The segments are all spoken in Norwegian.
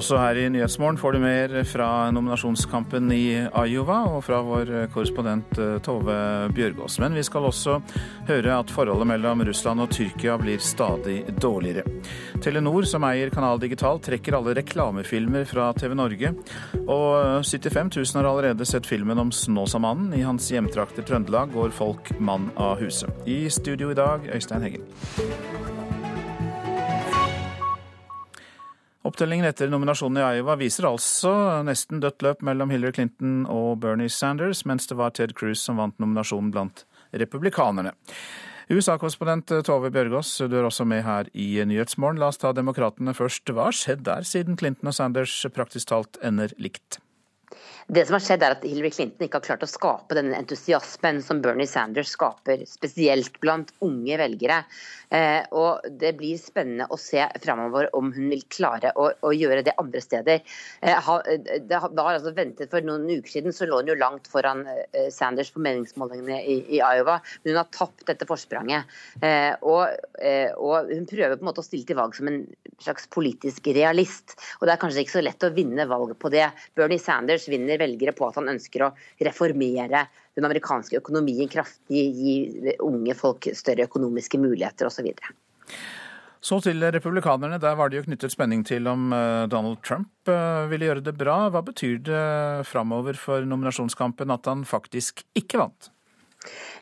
Også her i Nyhetsmorgen får du mer fra nominasjonskampen i Iowa og fra vår korrespondent eh, Tove Bjørgaas. Men vi skal også høre at forholdet mellom Russland og Tyrkia blir stadig dårligere. Telenor, som eier Kanal Digital, trekker alle reklamefilmer fra TV Norge. Og 75 000 har allerede sett filmen om Snåsamannen. I hans hjemtrakter Trøndelag går folk mann av huset. I studio i dag, Øystein Heggen. Opptellingen etter nominasjonen i Iowa viser altså nesten dødt løp mellom Hillary Clinton og Bernie Sanders, mens det var Ted Cruz som vant nominasjonen blant republikanerne. USA-korrespondent Tove Bjørgaas, du er også med her i Nyhetsmorgen. La oss ta demokratene først. Hva har skjedd der, siden Clinton og Sanders praktisk talt ender likt? Det som har skjedd er at Hillary Clinton ikke har klart å skape den entusiasmen som Bernie Sanders skaper, spesielt blant unge velgere. Eh, og Det blir spennende å se framover om hun vil klare å, å gjøre det andre steder. Eh, ha, det var altså ventet For noen uker siden så lå hun jo langt foran eh, Sanders på meningsmålingene i, i, Iowa, men hun har tapt dette forspranget. Eh, og, eh, og, Hun prøver på en måte å stille til valg som en slags politisk realist. og Det er kanskje ikke så lett å vinne valget på det. Bernie Sanders vinner velgere på at han ønsker å reformere den amerikanske økonomien kraftig, gi unge folk større økonomiske muligheter osv. Så til republikanerne. Der var det jo knyttet spenning til om eh, Donald Trump eh, ville gjøre det bra. Hva betyr det framover for nominasjonskampen at han faktisk ikke vant?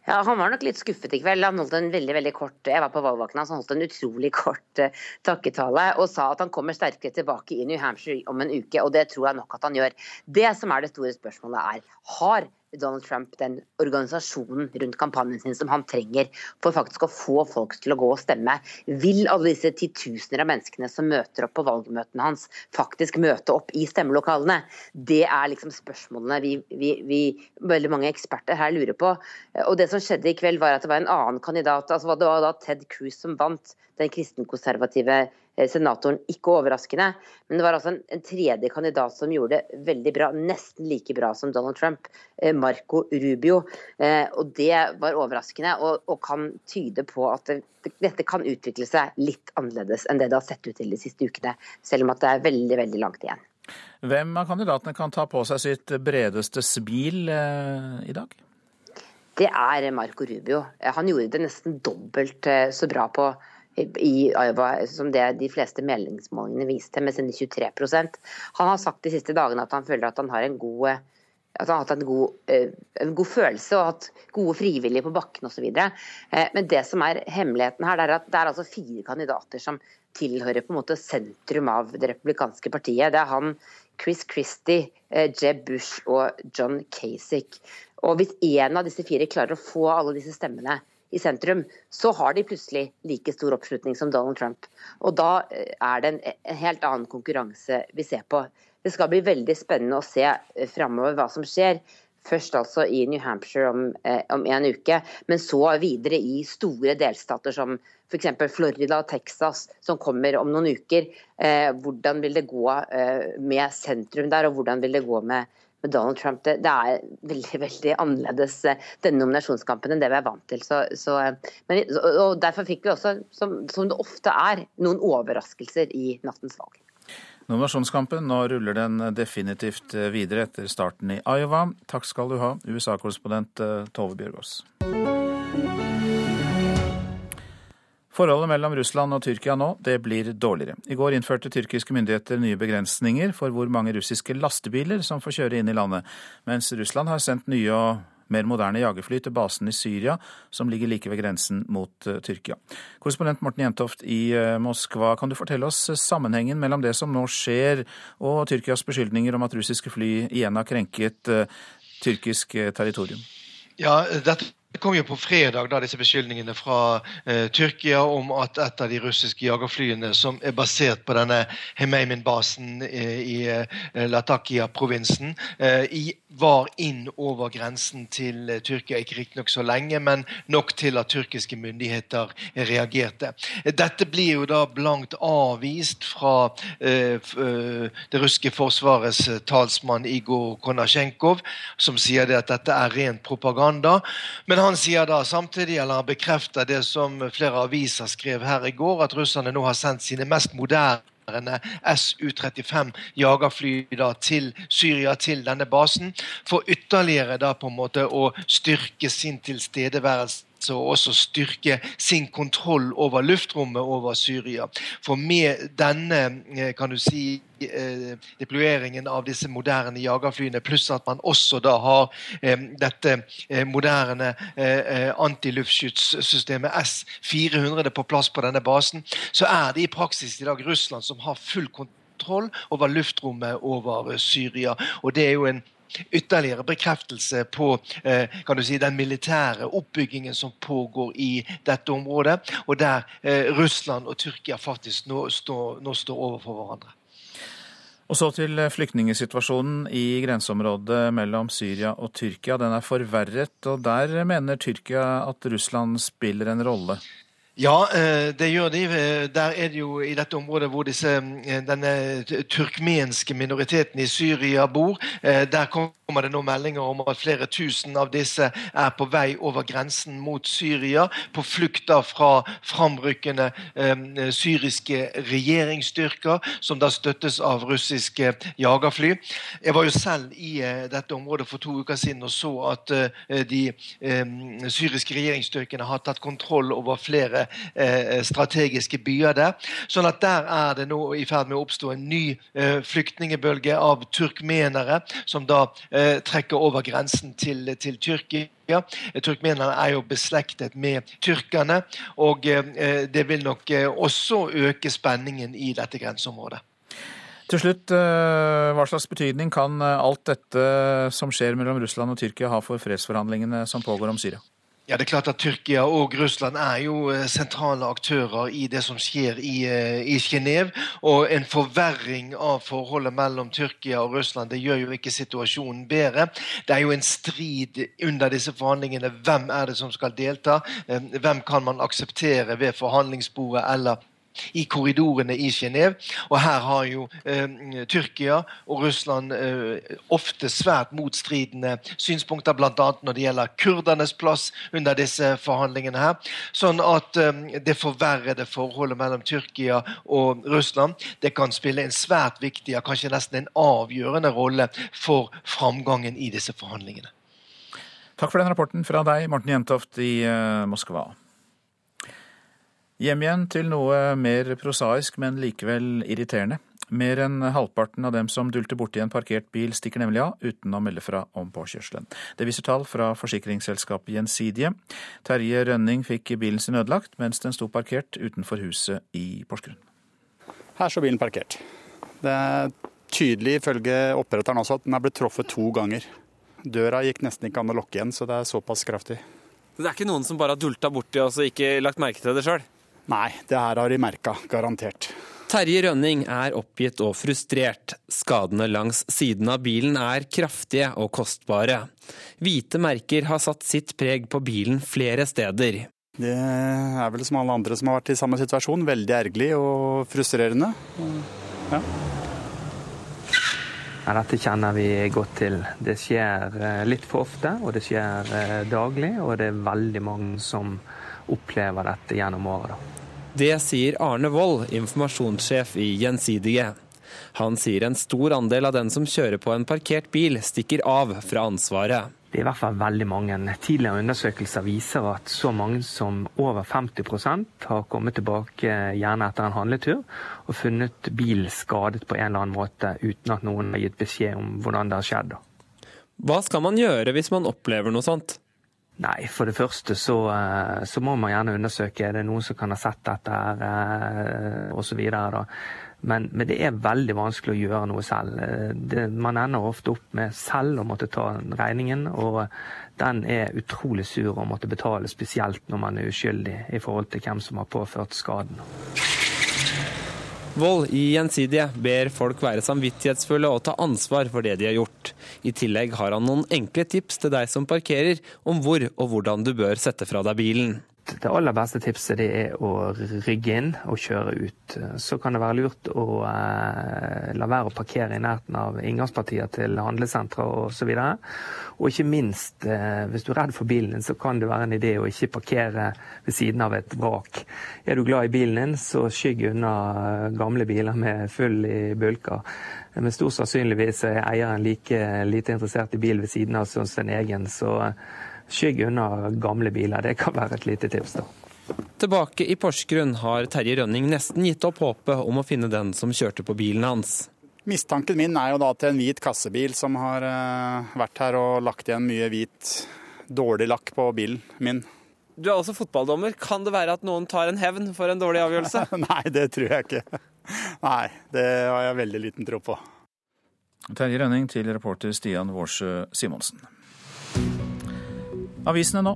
Ja, Han var nok litt skuffet i kveld. Han holdt en veldig veldig kort jeg var på valgvakten han holdt en utrolig kort uh, takketale og sa at han kommer sterkere tilbake i New Hampshire om en uke. og Det tror jeg nok at han gjør. Det som er det store spørsmålet er, har Donald Trump den organisasjonen rundt kampanjen sin som han trenger for faktisk å få folk til å gå og stemme? Vil alle disse titusener av menneskene som møter opp på valgmøtene hans, faktisk møte opp i stemmelokalene? Det er liksom spørsmålene vi, vi, vi, veldig mange eksperter her lurer på. Og Det som skjedde i kveld, var at det var en annen kandidat. altså Det var da Ted Cruz som vant, den kristenkonservative Eh, senatoren. Ikke overraskende. Men det var altså en, en, tredje kandidat som gjorde det veldig bra, nesten like bra som Donald Trump, eh, Marco Rubio. Eh, og det var overraskende, og, og kan tyde på at det, dette kan utvikle seg litt annerledes enn det det har sett ut til de siste ukene, selv om at det er veldig, veldig langt igjen. Hvem av kandidatene kan ta på seg sitt bredeste smil eh, i dag? Det er Marco Rubio. Han gjorde det nesten dobbelt så bra på i som det de fleste meldingsmålingene viste, med sine 23% Han har sagt de siste dagene at han føler at han har en god at han har hatt en god, eh, en god følelse og hatt gode frivillige på bakken osv. Eh, men det som er hemmeligheten her, er at det er altså fire kandidater som tilhører på en måte sentrum av det republikanske partiet. Det er han, Chris Christie, eh, Jeb Bush og John Kasich. Og Hvis en av disse fire klarer å få alle disse stemmene i sentrum, så har de plutselig like stor oppslutning som Donald Trump. Og da eh, er det en, helt annen konkurranse vi ser på. Det skal bli veldig spennende å se eh, framover hva som skjer. Først altså i New Hampshire om, eh, om, en uke, men så videre i store delstater som f.eks. Florida og Texas, som kommer om noen uker. Eh, hvordan vil det gå eh, med sentrum der, og hvordan vil det gå med med Donald Trump. Det, det, er veldig veldig annerledes eh, denne nominasjonskampen enn det vi er vant til. Så, så, eh, men, og Derfor fikk vi også, som, som, det ofte er, noen overraskelser i nattens valg. Nominasjonskampen, nå ruller den definitivt videre etter starten i Iowa. Takk skal du ha, USA-korrespondent eh, Tove Bjørgaas. Forholdet mellom Russland og Tyrkia nå, det blir dårligere. I går innførte tyrkiske myndigheter nye begrensninger for hvor mange russiske lastebiler som får kjøre inn i landet, mens Russland har sendt nye og mer moderne jagerfly til basen i Syria, som ligger like ved grensen mot uh, Tyrkia. Korrespondent Morten Jentoft i uh, Moskva, kan du fortelle oss sammenhengen mellom det som nå skjer, og Tyrkias beskyldninger om at russiske fly igjen har krenket tyrkisk territorium? Ja, dette det kom jo på fredag da disse beskyldningene fra eh, Tyrkia om at et av de russiske jagerflyene som er basert på denne Hemeimin-basen eh, i eh, Latakia-provinsen, eh, var inn over grensen til eh, Tyrkia. Ikke riktignok så lenge, men nok til at tyrkiske myndigheter reagerte. Dette blir jo da blankt avvist fra eh, det russiske forsvarets talsmann Igor Konasjenkov, som sier at dette er ren propaganda. Men men han sier da samtidig, eller han bekrefter det som flere aviser skrev her i går, at russerne nå har sendt sine mest moderne Su-35 jagerfly da, til Syria, til denne basen, for ytterligere da på en måte å styrke sin tilstedeværelse og også styrke sin kontroll over luftrommet over Syria. For med denne eh, kan du si, eh, deployeringen av disse moderne jagerflyene, pluss at man også da har eh, dette moderne antiluftskytssystemet S-400 på plass på denne basen, så er det i praksis i dag Russland som har full kontroll over luftrommet over Syria. Og det er jo en ytterligere bekreftelse på eh, si, den militære oppbyggingen som pågår i dette området, og der eh, Russland og Tyrkia faktisk nå står, nå står overfor hverandre. Og så til flyktningsituasjonen i grenseområdet mellom Syria og Tyrkia. Den er forverret, og der mener Tyrkia at Russland spiller en rolle? Ja, eh, det gjør de. Eh, der er det jo i dette området hvor disse, eh, denne turkmenske minoriteten i Syria bor. Der kommer det nå meldinger om at flere tusen av disse er på vei over grensen mot Syria. På flukt fra framrykkende syriske regjeringsstyrker, som da støttes av russiske jagerfly. Jeg var jo selv i dette området for to uker siden og så at de syriske regjeringsstyrkene har tatt kontroll over flere strategiske byer der. Sånn at der er det nå i ferd med å oppstå en ny eh, flyktningebølge av turkmenere, som da eh, trekker over grensen til, til Tyrkia. Ja, Turkmenerne er jo beslektet med tyrkerne, og det vil nok også øke spenningen i dette grenseområdet. Til slutt, hva slags betydning kan alt dette som skjer mellom Russland og Tyrkia ha for fredsforhandlingene som pågår om Syria? Ja, det er klart at Tyrkia og Russland er jo eh, sentrale aktører i det som skjer i, eh, i Genéve. Og en forverring av forholdet mellom Tyrkia og Russland det gjør jo ikke situasjonen bedre. Det er jo en strid under disse forhandlingene. Hvem er det som skal delta? Eh, hvem kan man akseptere ved forhandlingsbordet eller i korridorene i Genéve. Og her har jo eh, Tyrkia og Russland eh, ofte svært motstridende synspunkter, bl.a. når det gjelder kurdernes plass under disse forhandlingene her. Sånn at eh, det forverrede forholdet mellom Tyrkia og Russland det kan spille en svært viktig, ja, kanskje nesten en avgjørende rolle for framgangen i disse forhandlingene. Takk for den rapporten fra deg, Morten Jentoft i eh, Moskva. Hjem igjen til noe mer prosaisk, men likevel irriterende. Mer enn halvparten av dem som dulter borti en parkert bil, stikker nemlig av uten å melde fra om påkjørselen. Det viser tall fra forsikringsselskapet Gjensidige. Terje Rønning fikk bilen sin ødelagt mens den sto parkert utenfor huset i Porsgrunn. Her står bilen parkert. Det er tydelig ifølge oppretteren også at den er blitt truffet to ganger. Døra gikk nesten ikke an å lukke igjen, så det er såpass kraftig. Det er ikke noen som bare har dulta borti og ikke lagt merke til det sjøl? Nei, det her har de merka, garantert. Terje Rønning er oppgitt og frustrert. Skadene langs siden av bilen er kraftige og kostbare. Hvite merker har satt sitt preg på bilen flere steder. Det er vel som alle andre som har vært i samme situasjon. Veldig ergerlig og frustrerende. Ja. Ja, dette kjenner vi godt til. Det skjer eh, litt for ofte, og det skjer eh, daglig. Og det er veldig mange som opplever dette gjennom året. Det sier Arne Wold, informasjonssjef i Gjensidige. Han sier en stor andel av den som kjører på en parkert bil, stikker av fra ansvaret. Det er i hvert fall veldig mange. Tidligere undersøkelser viser at så mange som over 50% har kommet tilbake gjerne etter en handletur og funnet bil skadet på en eller annen måte uten at noen har gitt beskjed om hvordan det har skjedd. Hva skal man gjøre hvis man opplever noe sånt? Nei, for det første så, eh, så, må man gjerne undersøke er det noen som kan ha sett dette her eh, osv. Men, men det er veldig vanskelig å gjøre noe selv. Eh, det, man ender ofte opp med selv å måtte ta regningen, og den er utrolig sur å måtte betale, spesielt når man er uskyldig i forhold til hvem som har påført skaden. Vold i Gjensidige ber folk være samvittighetsfulle og ta ansvar for det de har gjort. I tillegg har han noen enkle tips til deg som parkerer, om hvor og hvordan du bør sette fra deg bilen. Det aller beste tipset det er å rygge inn og kjøre ut. Så kan det være lurt å eh, la være å parkere i nærheten av inngangspartier til handlesentre osv. Og, og ikke minst, eh, hvis du er redd for bilen din, så kan det være en idé å ikke parkere ved siden av et vrak. Er du glad i bilen din, så skygg unna eh, gamle biler med full i bulker. Men stort sannsynligvis er eieren like lite interessert i bil ved siden av som sin egen. så skygg unna gamle biler. Det kan være et lite tips, da. Tilbake i Porsgrunn har Terje Rønning nesten gitt opp håpet om å finne den som kjørte på bilen hans. Mistanken min er jo da til en hvit kassebil som har eh, vært her og lagt igjen mye hvit, dårlig lakk på bilen min. Du er også fotballdommer. Kan det være at noen tar en hevn for en dårlig avgjørelse? Nei, det tror jeg ikke. Nei, det har jeg veldig liten tro på. Terje Rønning til reporter Stian Vårsø Simonsen. Avisene nå.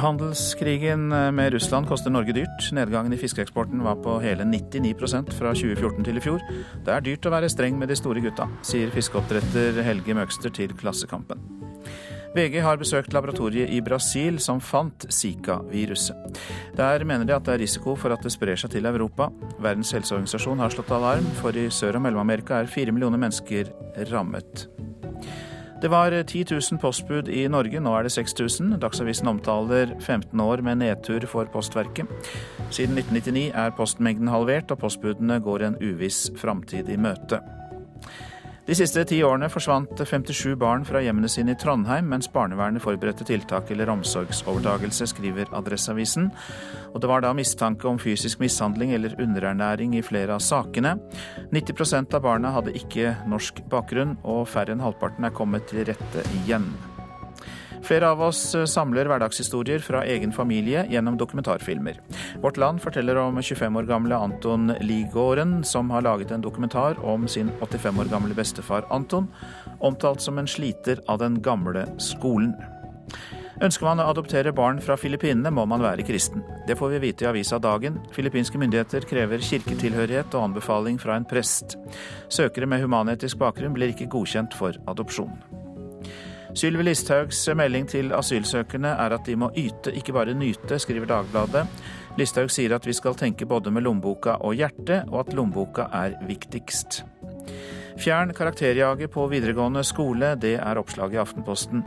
Handelskrigen med Russland koster Norge dyrt. Nedgangen i fiskeeksporten var på hele 99% fra 2014 til i fjor. Det er dyrt å være streng med de store gutta, sier fiskeoppdretter Helge Møgster til Klassekampen. VG har besøkt laboratoriet i Brasil som fant Zika-viruset. Der mener de at det er risiko for at det sprer seg til Europa. Verdens helseorganisasjon har slått alarm, for i Sør- og Mellom-Amerika er fire millioner mennesker rammet. Det var 10 000 postbud i Norge, nå er det 6000. Dagsavisen omtaler 15 år med nedtur for Postverket. Siden 1999 er postmengden halvert, og postbudene går en uviss framtid i møte. De siste ti årene forsvant 57 barn fra hjemmene sine i Trondheim mens barnevernet forberedte tiltak eller omsorgsovertagelse, skriver Adresseavisen. Og det var da mistanke om fysisk mishandling eller underernæring i flere av sakene. 90% av barna hadde ikke norsk bakgrunn, og færre enn halvparten er kommet til rette igjen. Flere av oss eh, samler hverdagshistorier fra egen familie gjennom dokumentarfilmer. Vårt Land forteller om 25 år gamle Anton Ligården, som har laget en dokumentar om sin 85 år gamle bestefar Anton, omtalt som en sliter av den gamle skolen. Ønsker man å adoptere barn fra Filippinene, må man være kristen. Det får vi vite i avisa Dagen. Filippinske myndigheter krever kirketilhørighet og anbefaling fra en prest. Søkere med humanetisk bakgrunn blir ikke godkjent for adopsjon. Sylvi Listhaugs melding til asylsøkerne er at de må yte, ikke bare nyte, skriver Dagbladet. Listhaug sier at vi skal tenke både med lommeboka og hjertet, og at lommeboka er viktigst. Fjern karakterjaget på videregående skole, det er oppslaget i Aftenposten.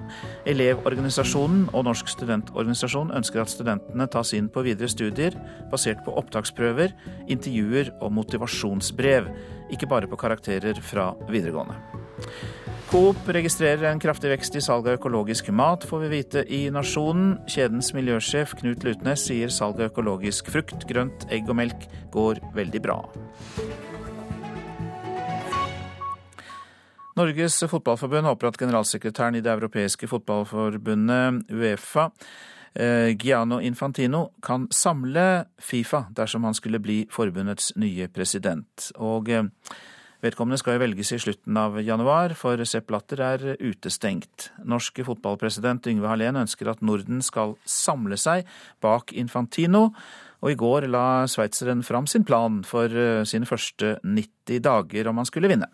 Elevorganisasjonen og Norsk studentorganisasjon ønsker at studentene tas inn på videre studier basert på opptaksprøver, intervjuer og motivasjonsbrev, ikke bare på karakterer fra videregående. Coop registrerer en kraftig vekst i salg av økologisk mat, får vi vite i Nasjonen. Kjedens miljøsjef Knut Lutnes sier salg av økologisk frukt, grønt, egg og melk går veldig bra. Norges Fotballforbund håper at generalsekretæren i det europeiske fotballforbundet Uefa, eh, Giano Infantino, kan samle Fifa dersom han skulle bli forbundets nye president. Og eh, Vedkommende skal jo velges i slutten av januar, for Sepp Latter er utestengt. Norsk fotballpresident Yngve Hallén ønsker at Norden skal samle seg bak Infantino, og i går la sveitseren fram sin plan for eh, sine første 90 dager om han skulle vinne.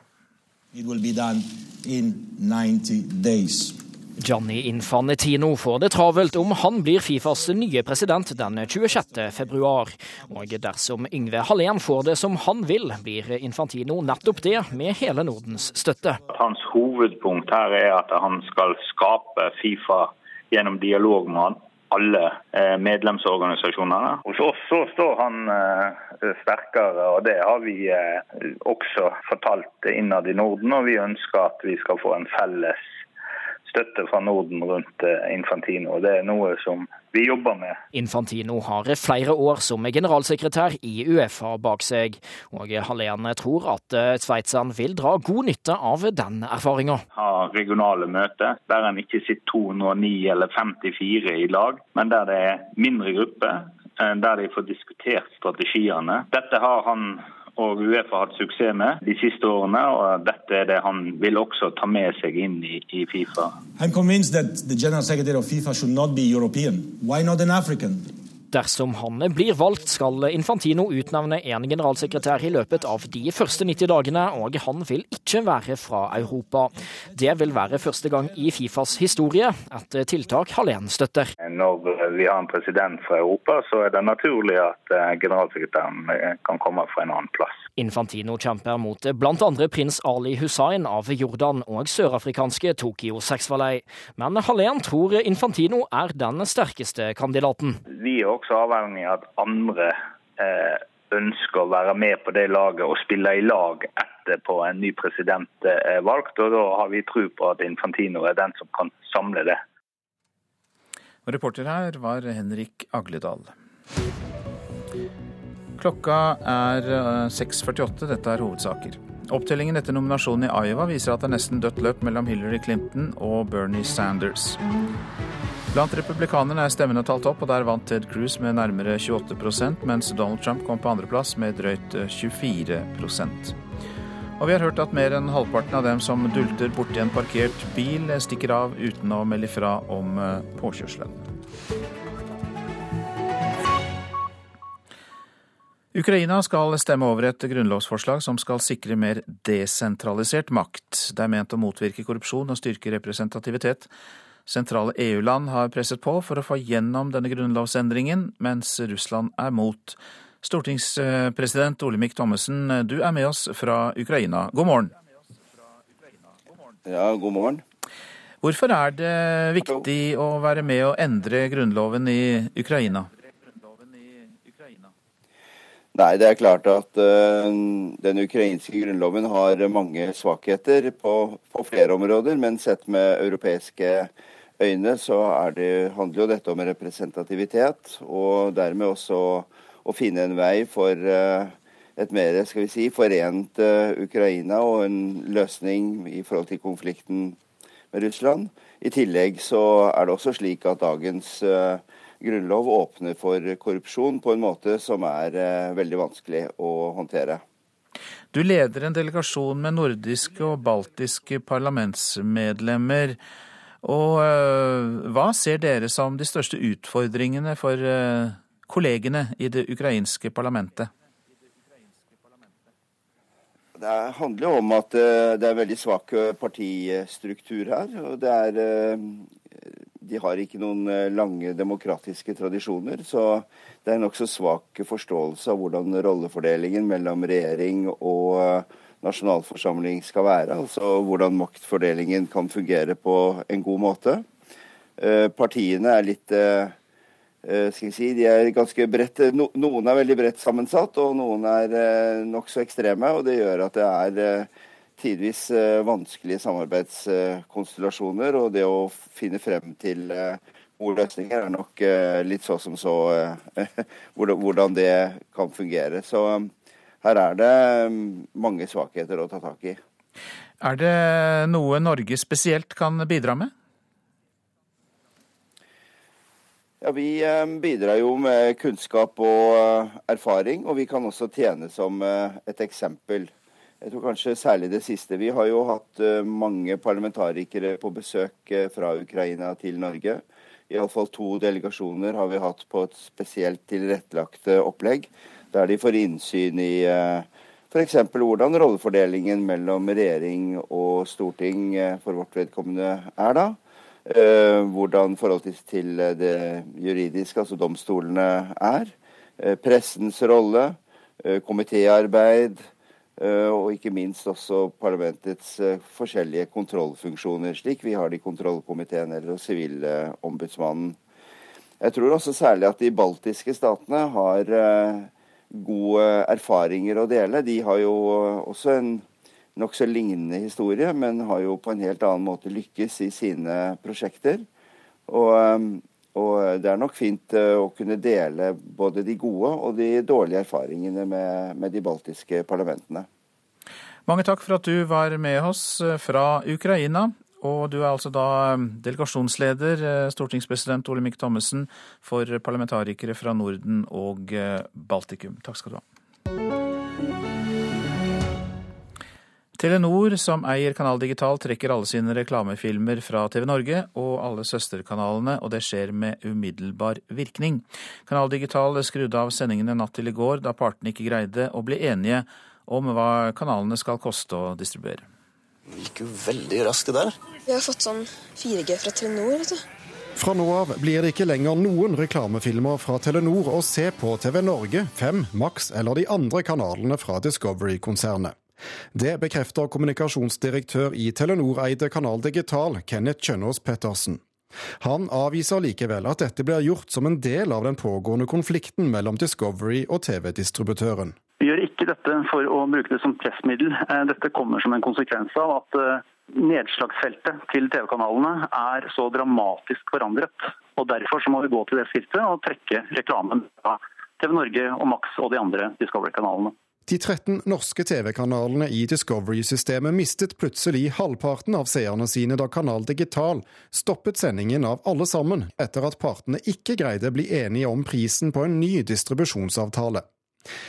It will be done in 90 days. Gianni Infantino får det travelt om han blir Fifas nye president den 26. februar. Og dersom Yngve Hallén får det som han vil, blir Infantino nettopp det, med hele Nordens støtte. Hans hovedpunkt her er at han skal skape Fifa gjennom dialog med alle eh, medlemsorganisasjonene. Hos oss så står han eh, sterkere, og det har vi eh, også fortalt innad i Norden. Og vi ønsker at vi skal få en felles støtte fra Norden rundt eh, Infantino. Det er noe som vi jobber med. Infantino har flere år som generalsekretær i Uefa bak seg, og Hallén tror at eh, sveitseren vil dra god nytte av den erfaringa. Ha regionale møter der en ikke sitter 209 eller 54 i lag, men der det er mindre grupper. Eh, der de får diskutert strategiene. Dette har han og Uefa har hatt suksess med de siste årene. og Dette er det han vil også ta med seg inn i, i Fifa. I'm convinced that the general secretary of FIFA should not be European. Why not an African? Dersom han blir valgt, skal Infantino utnevne en generalsekretær i løpet av de første 90 dagene, og han vil ikke være fra Europa. Det vil være første gang i Fifas historie, et tiltak Hallén støtter. Når vi har en president fra Europa, så er det naturlig at eh, generalsekretæren eh, kan komme fra en annen plass. Infantino kjemper mot bl.a. prins Ali Hussein av Jordan og sørafrikanske Tokyo Sexvalei. Men Hallén tror Infantino er den sterkeste kandidaten. Vi er også avhengig av at andre eh, ønsker å være med på det laget og spille i lag etterpå en ny president er valgt. og Da har vi tro på at Infantino er den som kan samle det. Og reporter her var Henrik Agledal. Klokka er 6.48. Dette er hovedsaker. Opptellingen etter nominasjonen i Iowa viser at det er nesten dødt løp mellom Hillary Clinton og Bernie Sanders. Blant republikanerne er stemmene talt opp, og der vant Ted Cruz med nærmere 28% mens Donald Trump kom på andreplass med drøyt 24% Og vi har hørt at mer enn halvparten av dem som dulter borti en parkert bil, stikker av uten å melde fra om eh, påkjørselen. Ukraina skal stemme over et grunnlovsforslag som skal sikre mer desentralisert makt. Det er ment å motvirke korrupsjon og styrke representativitet. Sentrale EU-land har presset på for å få gjennom denne grunnlovsendringen, mens Russland er mot. Stortingspresident Olemic Thommessen, du er med oss fra Ukraina. God morgen. Ja, god morgen. Hvorfor er det viktig å være med å endre grunnloven i Ukraina? Nei, det er klart at uh, den ukrainske grunnloven har mange svakheter på, på, flere områder, men sett med europeiske øyne så det, handler jo dette om representativitet, og dermed også å finne en vei for uh, et mer skal vi si, forent uh, Ukraina og en løsning i forhold til konflikten med Russland. I tillegg så er det også slik at dagens uh, grunnlov åpner for korrupsjon på en måte som er eh, veldig vanskelig å håndtere. Du leder en delegasjon med nordiske og baltiske parlamentsmedlemmer. Og eh, hva ser dere som de største utfordringene for eh, kollegene i det ukrainske parlamentet? Det handler jo om at det er veldig svak partistruktur her. og det er de har ikke noen eh, lange demokratiske tradisjoner. Så det er nokså svak forståelse av hvordan rollefordelingen mellom regjering og eh, nasjonalforsamling skal være. Altså hvordan maktfordelingen kan fungere på en god måte. Eh, partiene er litt skal jeg si, de er ganske bredt, Noen er veldig bredt sammensatt, og noen er nokså ekstreme. og Det gjør at det er tidvis eh, vanskelige samarbeidskonstellasjoner. Og det å finne frem til eh, gode løsninger er nok eh, litt så som så hvordan det kan fungere. Så her er det mange svakheter å ta tak i. Er det noe Norge spesielt kan bidra med? Ja, Vi bidrar jo med kunnskap og erfaring, og vi kan også tjene som et eksempel. Jeg tror kanskje særlig det siste. Vi har jo hatt eh, mange parlamentarikere på besøk eh, fra Ukraina til Norge. Iallfall to delegasjoner har vi hatt på et spesielt tilrettelagt eh, opplegg, der de får innsyn i f.eks. hvordan rollefordelingen mellom regjering og storting for vårt vedkommende er da. Hvordan forholdet til det juridiske, altså domstolene, er. Pressens rolle. Komitéarbeid og ikke minst også parlamentets eh, forskjellige kontrollfunksjoner, slik vi har det i kontrollkomiteen eller hos Sivilombudsmannen. Jeg tror også særlig at de baltiske statene har eh, gode erfaringer å dele. De har jo også en nokså lignende historie, men har jo på en helt annen måte lykkes i sine prosjekter. Og, og det er nok fint å kunne dele både de gode og de dårlige erfaringene med, med de baltiske parlamentene. Mange takk for at du var med oss eh, fra Ukraina. Og du er altså da eh, delegasjonsleder, eh, stortingspresident Olemic Thommessen, for parlamentarikere fra Norden og Baltikum. Takk skal du ha. Telenor, som eier Kanal Digital, trekker alle sine reklamefilmer fra TV Norge og alle søsterkanalene, og det skjer med umiddelbar virkning. Kanal Digital skrudde av sendingene natt til i går, da partene ikke greide å bli enige om hva kanalene skal koste å distribuere. Det gikk jo veldig raskt, det der. Vi har fått sånn 4G fra Telenor. vet du. Fra nå av blir det ikke lenger noen reklamefilmer fra Telenor å se på TV Norge, 5, Max eller de andre kanalene fra Discovery-konsernet. Det bekrefter kommunikasjonsdirektør i Telenor-eide Kanal Digital, Kenneth Kjønaas Pettersen. Han avviser likevel at dette blir gjort som en del av den pågående konflikten mellom Discovery og TV-distributøren. Vi gjør ikke dette for å bruke det som pressmiddel. Eh, dette kommer som en konsekvens av at eh, nedslagsfeltet til TV-kanalene er så dramatisk forandret. Og Derfor må vi gå til det skrittet og trekke reklamen fra TV Norge og Max og de andre Discovery-kanalene. De 13 norske TV-kanalene i Discovery-systemet mistet plutselig halvparten av seerne sine da Kanal Digital stoppet sendingen av alle sammen, etter at partene ikke greide å bli enige om prisen på en ny distribusjonsavtale.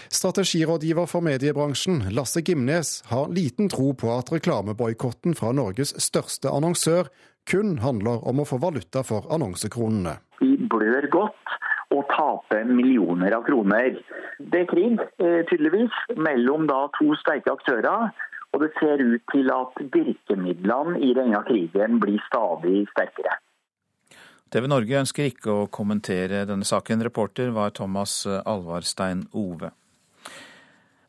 Strategirådgiver for mediebransjen, Lasse Gimnes, har liten tro på at reklameboikotten fra Norges største annonsør kun handler om å få valuta for annonsekronene. Vi blør godt og tape millioner av kroner. Det er krig, eh, tydeligvis, mellom da to sterke aktører. Og det ser ut til at virkemidlene i denne krigen blir stadig sterkere. TV Norge ønsker ikke å kommentere denne saken. Reporter var Thomas Alvarstein Ove.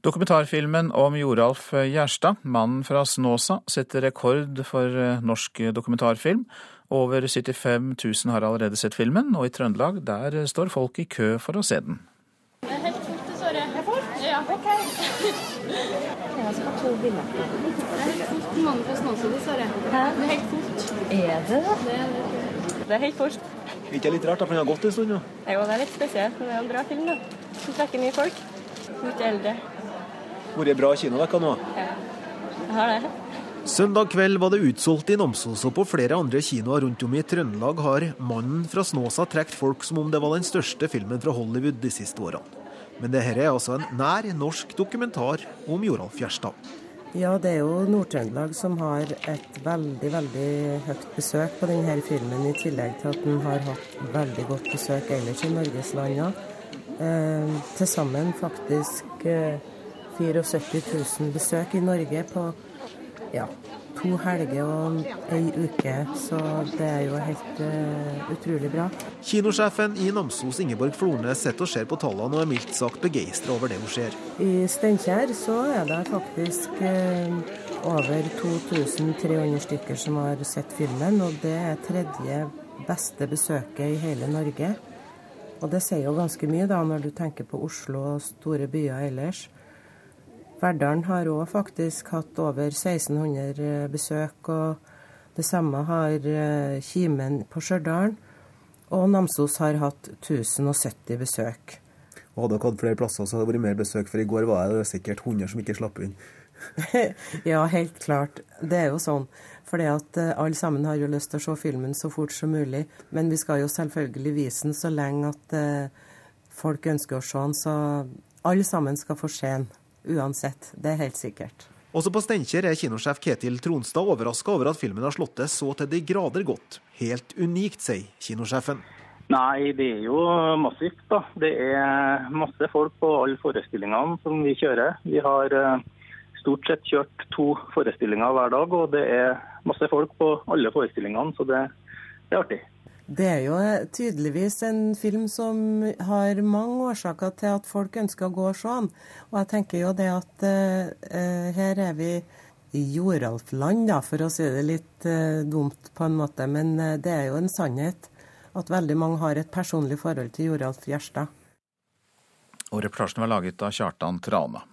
Dokumentarfilmen om Joralf Gjerstad, mannen fra Snåsa, setter rekord for norsk dokumentarfilm. Over 75 000 har allerede sett filmen, og i Trøndelag der står folk i kø for å se den. Det er helt fullt, dessverre. Det er fullt? Ja, OK. Jeg skal ha to billetter. Det er helt fullt. Dessverre. Det er helt fullt. Er det det? Det er er helt fullt. Ikke litt rart, for den har gått en stund? Ja. Jo, det er litt spesielt, men det er en bra film. da. Som trekker mye folk. Mye eldre. Vært bra kinodekka nå? Ja, jeg har det. Søndag kveld var det utsolgt i Namsos, og på flere andre kinoer rundt om i Trøndelag har 'Mannen fra Snåsa' trukket folk som om det var den største filmen fra Hollywood de siste årene. Men dette er altså en nær norsk dokumentar om Joralf Gjerstad. Ja, det er jo Nord-Trøndelag som har et veldig, veldig høyt besøk på denne filmen, i tillegg til at den har hatt veldig godt besøk ellers i Norgeslandene. Eh, Til sammen faktisk eh, 74 000 besøk i Norge på ja, to helger og ei uke, så det er jo helt uh, utrolig bra. Kinosjefen i Namsos, Ingeborg Flornes, sitter og ser på tallene og er mildt sagt begeistra over det hun ser. I Steinkjer så er det faktisk uh, over 2300 stykker som har sett filmen, og det er tredje beste besøket i hele Norge. Og det sier jo ganske mye da, når du tenker på Oslo og store byer ellers. Verdalen har òg faktisk hatt over 1600 besøk, og det samme har eh, Kimen på Stjørdal. Og Namsos har hatt 1070 besøk. Og Hadde dere hatt flere plasser, så hadde det vært mer besøk, for i går var det sikkert 100 som ikke slapp inn. ja, helt klart. Det er jo sånn. At uh, alle sammen har jo lyst til å se filmen så fort som mulig. Men vi skal jo selvfølgelig vise den så lenge at folk ønsker å se den. Så alle sammen skal få se den. Uansett. Det er helt sikkert. Også på Steinkjer er kinosjef Ketil Tronstad overraska over at filmen har slått til så til de grader godt. Helt unikt, sier kinosjefen. Nei, det er jo massivt. da. Det er masse folk på alle forestillingene som vi kjører. Vi har eh, stort sett kjørt to forestillinger hver dag, og det er masse folk på alle forestillingene, så det, det er artig. Det er jo tydeligvis en film som har mange årsaker til at folk ønsker å gå og se den. Og jeg tenker jo det at uh, her er vi i Joralf-land, da, for å si det litt uh, dumt på en måte. Men uh, det er jo en sannhet at veldig mange har et personlig forhold til Joralf Gjerstad. Og reportasjen var laget av Kjartan Trana.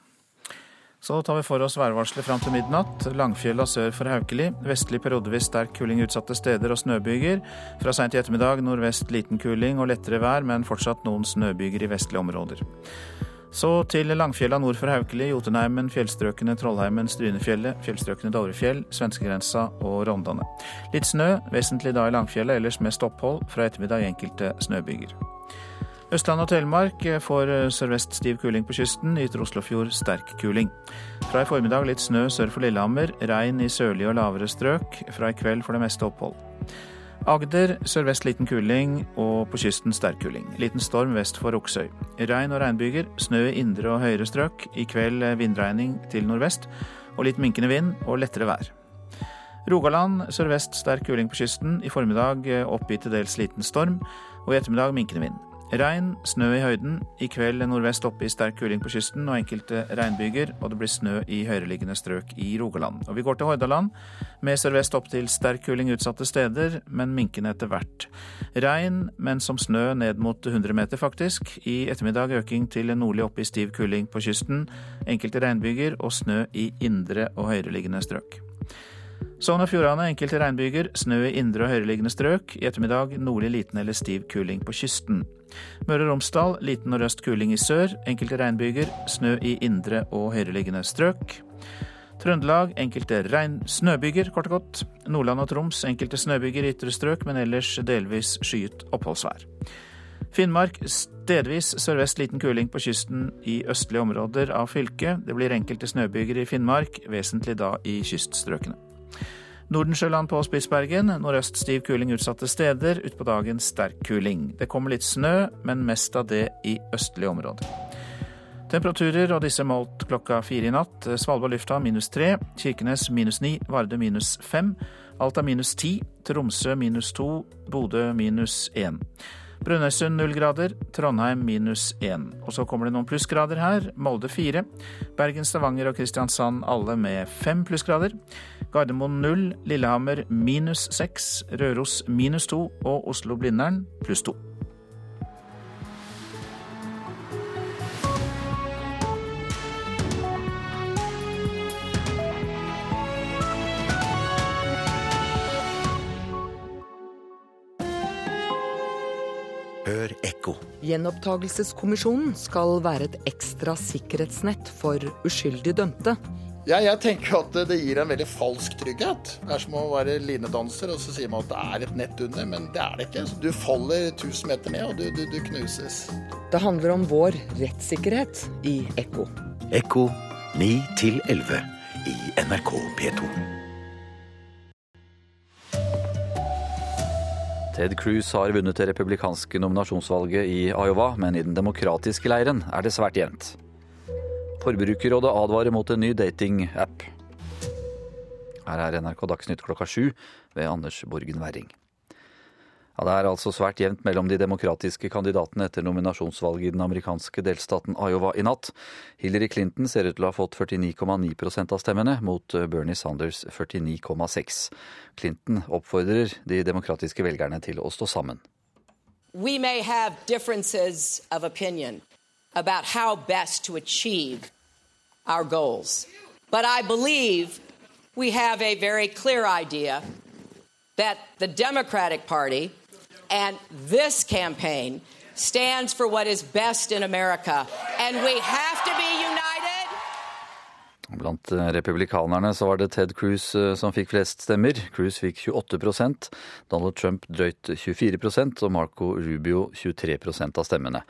Så tar vi for oss værvarselet fram til midnatt. Langfjella sør for Haukeli. Vestlig periodevis sterk kuling utsatte steder og snøbyger. Fra seint i ettermiddag nordvest liten kuling og lettere vær, men fortsatt noen snøbyger i vestlige områder. Så til Langfjella nord for Haukeli, Jotunheimen, fjellstrøkene Trollheimen, Strynefjellet, fjellstrøkene Dovrefjell, svenskegrensa og Rondane. Litt snø, vesentlig da i Langfjella, ellers mest opphold. Fra ettermiddag enkelte snøbyger. Østland og Telemark får sørvest stiv kuling på kysten. Ytre Oslofjord sterk kuling. Fra i formiddag litt snø sør for Lillehammer. Regn i sørlige og lavere strøk. Fra i kveld for det meste opphold. Agder sørvest liten kuling og på kysten sterk kuling. Liten storm vest for Oksøy. Regn og regnbyger. Snø i indre og høyere strøk. I kveld vindregning til nordvest og litt minkende vind og lettere vær. Rogaland sørvest sterk kuling på kysten. I formiddag oppgitt til dels liten storm, og i ettermiddag minkende vind. Regn, snø i høyden. I kveld nordvest oppe i sterk kuling på kysten og enkelte regnbyger, og det blir snø i høyereliggende strøk i Rogaland. Og vi går til Hordaland, med sørvest opp til sterk kuling utsatte steder, men minkende etter hvert. Regn, men som snø ned mot 100 meter, faktisk. I ettermiddag øking til nordlig oppe i stiv kuling på kysten. Enkelte regnbyger og snø i indre og høyereliggende strøk. Sogn og Fjordane enkelte regnbyger, snø i indre og høyereliggende strøk. I ettermiddag nordlig liten eller stiv kuling på kysten. Møre og Romsdal liten nordøst kuling i sør. Enkelte regnbyger, snø i indre og høyereliggende strøk. Trøndelag enkelte regn snøbyger, kort og godt. Nordland og Troms enkelte snøbyger i ytre strøk, men ellers delvis skyet oppholdsvær. Finnmark stedvis sørvest liten kuling på kysten i østlige områder av fylket. Det blir enkelte snøbyger i Finnmark, vesentlig da i kyststrøkene. Nordensjøland på Spitsbergen. Nordøst stiv kuling utsatte steder. Utpå dagen sterk kuling. Det kommer litt snø, men mest av det i østlige områder. Temperaturer, og disse målt klokka fire i natt. Svalbard lufthavn minus tre. Kirkenes minus ni. Vardø minus fem. Alta minus ti. Tromsø minus to. Bodø minus én. Brønnøysund null grader, Trondheim minus én. Og så kommer det noen plussgrader her. Molde fire. Bergen, Stavanger og Kristiansand alle med fem plussgrader. Gardermoen null. Lillehammer minus seks. Røros minus to. Og Oslo-Blindern pluss to. Hør ekko. Gjenopptakelseskommisjonen skal være et ekstra sikkerhetsnett for uskyldig dømte. Ja, jeg tenker at det gir en veldig falsk trygghet. Det er som å være linedanser, og så sier man at det er et nett under, men det er det ikke. Du faller 1000 meter ned, og du, du, du knuses. Det handler om vår rettssikkerhet i Ekko. Ekko 9 til 11 i NRK P2. Ted Cruz har vunnet det republikanske nominasjonsvalget i Iowa, men i den demokratiske leiren er det svært jevnt. Forbrukerrådet advarer mot en ny datingapp. Her er NRK Dagsnytt klokka sju ved Anders Borgen Werring. Ja, Det er altså svært jevnt mellom de demokratiske kandidatene etter nominasjonsvalget i den amerikanske delstaten Iowa i natt. Hillary Clinton ser ut til å ha fått 49,9% av stemmene, mot Bernie Sanders 49,6. Clinton oppfordrer de demokratiske velgerne til å stå sammen. We may have differences of opinion about how best to achieve our goals, but I believe we have a very clear idea that the Democratic Party and this campaign stands for what is best in America. And we have to be united. Blant republikanerne så var det Ted Cruz eh, som fikk flest stemmer. Cruz fikk 28% Donald Trump drøyt 24% og Marco Rubio 23% av stemmene.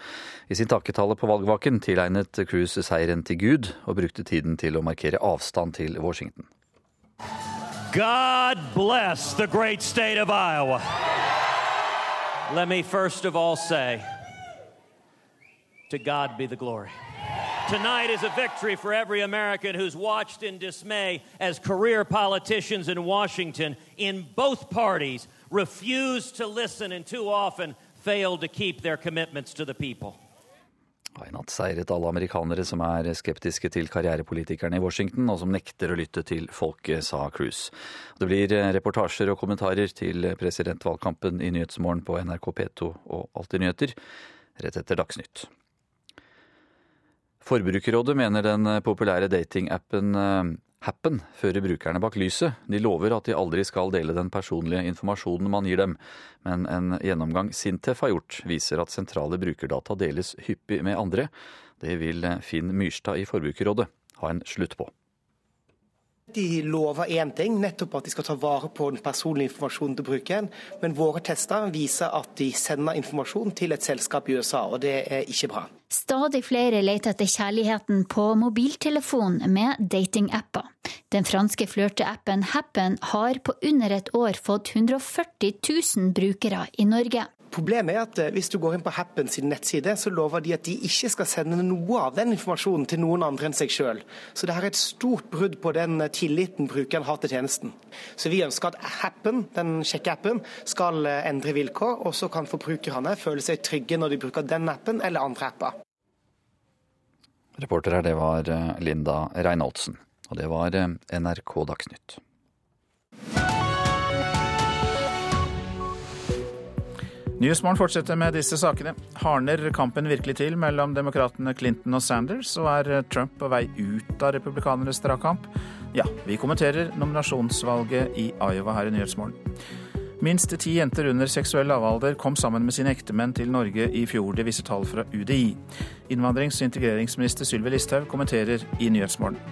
I sin takketale på valgvaken tilegnet Cruz seieren til Gud, og brukte tiden til å markere avstand til Washington. God bless the great state of Iowa. Let me first of all say, to God be the glory. Tonight is a victory for every American who's watched in dismay as career politicians in Washington in both parties refuse to listen and too often fail to keep their commitments to the people. I natt seiret alle amerikanere som er skeptiske til karrierepolitikerne i Washington, og som nekter å lytte til folket, sa Cruz. Det blir reportasjer og kommentarer til presidentvalgkampen i Nyhetsmorgen på NRK P2 og Alltid nyheter rett etter Dagsnytt. Forbrukerrådet mener den populære datingappen Happen fører brukerne bak lyset. De lover at de aldri skal dele den personlige informasjonen man gir dem, men en gjennomgang Sintef har gjort, viser at sentrale brukerdata deles hyppig med andre. Det vil Finn Myrstad i Forbrukerrådet ha en slutt på. De lover én ting, nettopp at de skal ta vare på den personlige informasjonen til brukeren. Men våre tester viser at de sender informasjon til et selskap i USA, og det er ikke bra. Stadig flere leter etter kjærligheten på mobiltelefon med datingapper. Den franske flørteappen Happen har på under et år fått 140 000 brukere i Norge. Problemet er at eh, hvis du går inn på Happen sin nettside, så lover de at de ikke skal sende noe av den informasjonen til noen andre enn seg sjøl. Så det er et stort brudd på den eh, tilliten brukeren har til tjenesten. Så vi ønsker at Happen, den sjekkeappen, skal eh, endre vilkår, og så kan forbrukerne føle seg trygge når de bruker den appen eller andre apper. Reporter her, det var Linda Reinholdsen. Og det var NRK Dagsnytt. Nyhetsmorgen fortsetter med disse sakene. Hardner kampen virkelig til mellom demokratene Clinton og Sanders, og er Trump på vei ut av republikanernes dragkamp? Ja, vi kommenterer nominasjonsvalget i Iowa her i Nyhetsmorgen. Minst ti jenter under seksuell lavalder kom sammen med sine ektemenn til Norge i fjor. Det viser tall fra UDI. Innvandrings- og integreringsminister Sylvi Listhaug kommenterer i Nyhetsmorgen.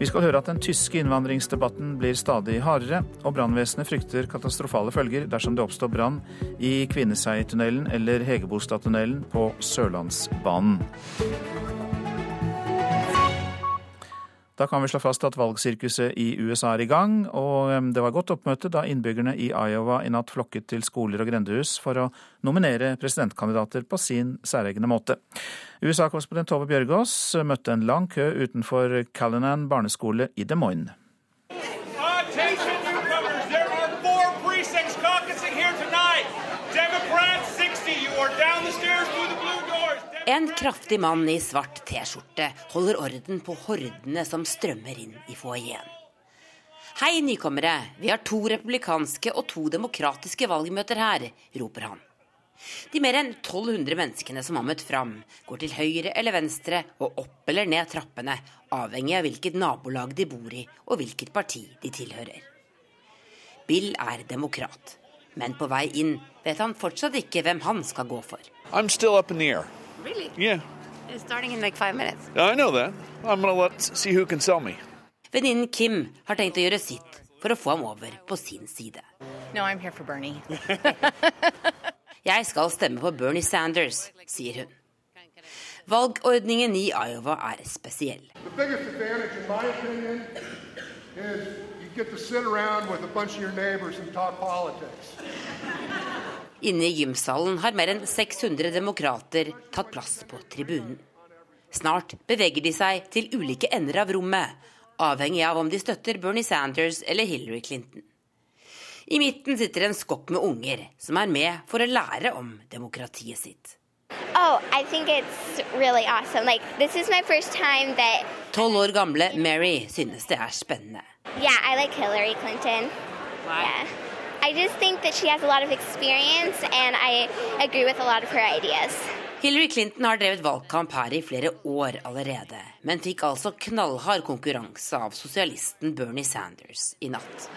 Vi skal høre at den tyske innvandringsdebatten blir stadig hardere, og brannvesenet frykter katastrofale følger dersom det oppstår brann i Kvinneseitunnelen eller Hegebostadtunnelen på Sørlandsbanen. Da kan vi slå fast at valgsirkuset i USA er i gang, og det var godt oppmøte da innbyggerne i Iowa i natt flokket til skoler og grendehus for å nominere presidentkandidater på sin særegne måte. USA-korrespondent Tove Bjørgaas møtte en lang kø utenfor Callinan barneskole i Des Moines. En kraftig mann i svart T-skjorte holder orden på hordene som strømmer inn i foajeen. Hei, nykommere, vi har to republikanske og to demokratiske valgmøter her, roper han. De mer enn 1200 menneskene som har møtt fram, går til høyre eller venstre og opp eller ned trappene, avhengig av hvilket nabolag de bor i og hvilket parti de tilhører. Bill er demokrat, men på vei inn vet han fortsatt ikke hvem han skal gå for. I'm still up in the. Really? Yeah. It's starting in like five minutes. I know that. I'm gonna let see who can sell me. Venninnen Kim har tenkt å gjøre sitt for å få ham over på sin side. No, I'm here for Bernie. Jeg skal stemme på Bernie Sanders, sier hun. Valgordningen i Iowa er spesiell. Opinion, Inne i gymsalen har mer enn 600 demokrater tatt plass på tribunen. Snart beveger de seg til ulike ender av rommet, avhengig av om de støtter Bernie Sanders eller Hillary Clinton. I midten sitter en skokk med unger som er med for å lære om demokratiet sitt. Oh, I think it's really awesome. Like, this is my first time that. Tolv år gamle Mary synes det er spennende. Yeah, I like Hillary Clinton. Why? Yeah. I just think that she has a lot of experience, and I agree with a lot of her ideas. Hillary Clinton har drevet valgkamp her i flere år allerede, men fikk altså knallhard konkurranse av sosialisten Bernie Sanders i natt.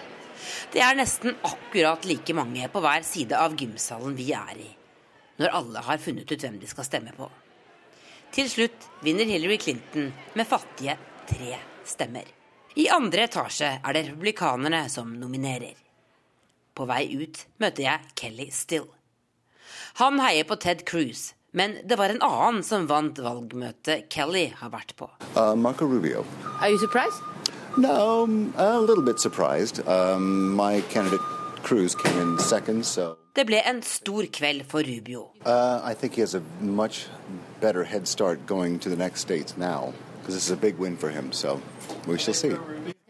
Det er nesten akkurat like mange på hver side av gymsalen vi er i, når alle har funnet ut hvem de skal stemme på. Til slutt vinner Hillary Clinton med fattige tre stemmer. I andre etasje er det republikanerne som nominerer. På vei ut møter jeg Kelly Still. Han heier på Ted Cruz, men det var en annen som vant valgmøtet Kelly har vært på. Uh, Marco Rubio. Are you surprised? No, a little bit surprised. Um, my candidate Cruz came in second, so. Det ble en stor kveld for Rubio. Uh, I think he has a much better head start going to the next states now, because this is a big win for him. So we shall see.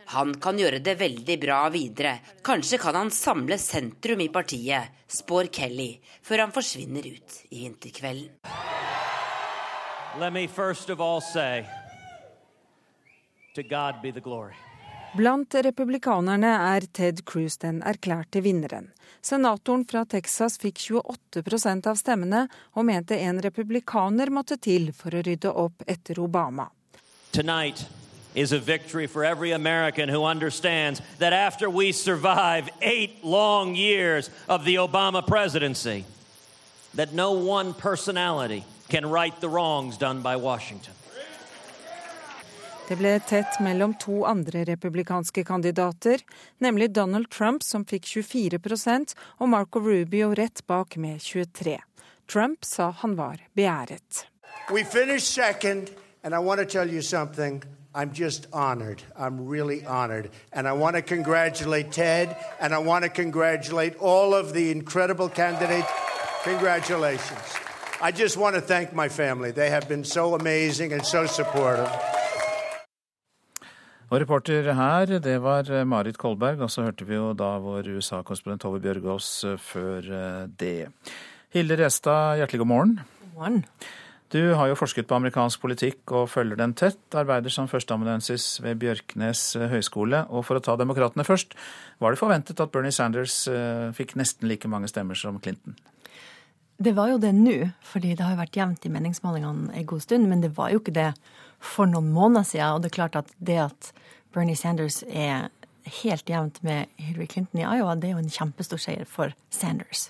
Han kan gjøre det veldig bra videre. Kanskje kan han samle sentrum i partiet, spår Kelly, før han forsvinner ut i vinterkvelden. Let me first of all say, to God be the glory. Blant republikanerne er Ted Cruz den erklærte vinneren. Senatoren fra Texas fikk 28% av stemmene, og mente en republikaner måtte til for å rydde opp etter Obama. Tonight is a victory for every American who understands that after we survive eight long years of the Obama presidency, that no one personality can right the wrongs done by Washington. Det ble tett mellom to andre republikanske kandidater, nemlig Donald Trump som fikk 24 og Marco Rubio rett bak med 23 Trump sa han var beæret. We finished second, and I want to tell you something. I'm just honored. I'm really honored. And I want to congratulate Ted, and I want to congratulate all of the incredible candidates. Congratulations. I just want to thank my family. They have been so amazing and so supportive. Og reporter her, det var Marit Kolberg, og så hørte vi jo da vår USA-korrespondent Tove Bjørgaas eh, før eh, det. Hilde Restad, hjertelig god morgen. God morgen. Du har jo forsket på amerikansk politikk og følger den tett. Arbeider som førsteamanuensis ved Bjørknes eh, høgskole. Og for å ta demokratene først, var det forventet at Bernie Sanders eh, fikk nesten like mange stemmer som Clinton? Det var jo det nå, fordi det har jo vært jevnt i meningsmålingene en god stund. Men det var jo ikke det for noen måneder siden. Og det er klart at det at Bernie Sanders er helt jevnt med Hillary Clinton i Iowa, det er jo en kjempestor seier for Sanders.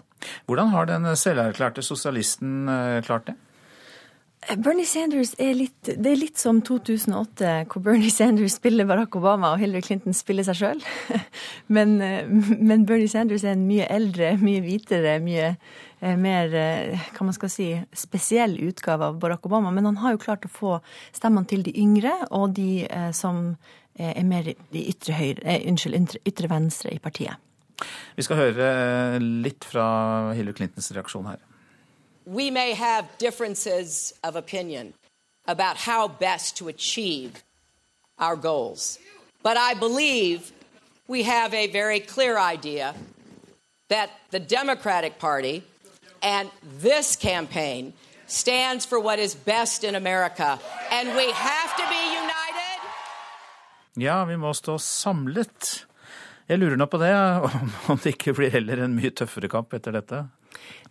Hvordan har den selverklærte sosialisten eh, klart det? Bernie Sanders er litt, det er litt som 2008, hvor Bernie Sanders spiller Barack Obama og Hillary Clinton spiller seg sjøl. Men, eh, men, Bernie Sanders er en mye eldre, mye hvitere, mye eh, mer hva man skal si, spesiell utgave av Barack Obama. Men han har jo klart å få stemmene til de yngre og de som er mer i ytre, høyre, unnskyld, ytre venstre i partiet. Vi skal høre eh, litt fra Hillary Clintons reaksjon her. We may have differences of opinion about how best to achieve our goals. But I believe we have a very clear idea that the Democratic Party and this campaign stands for what is best in America. And we have to be united. Ja, vi må stå samlet. Jeg lurer nå på det, om det ikke blir heller en mye tøffere kamp etter dette?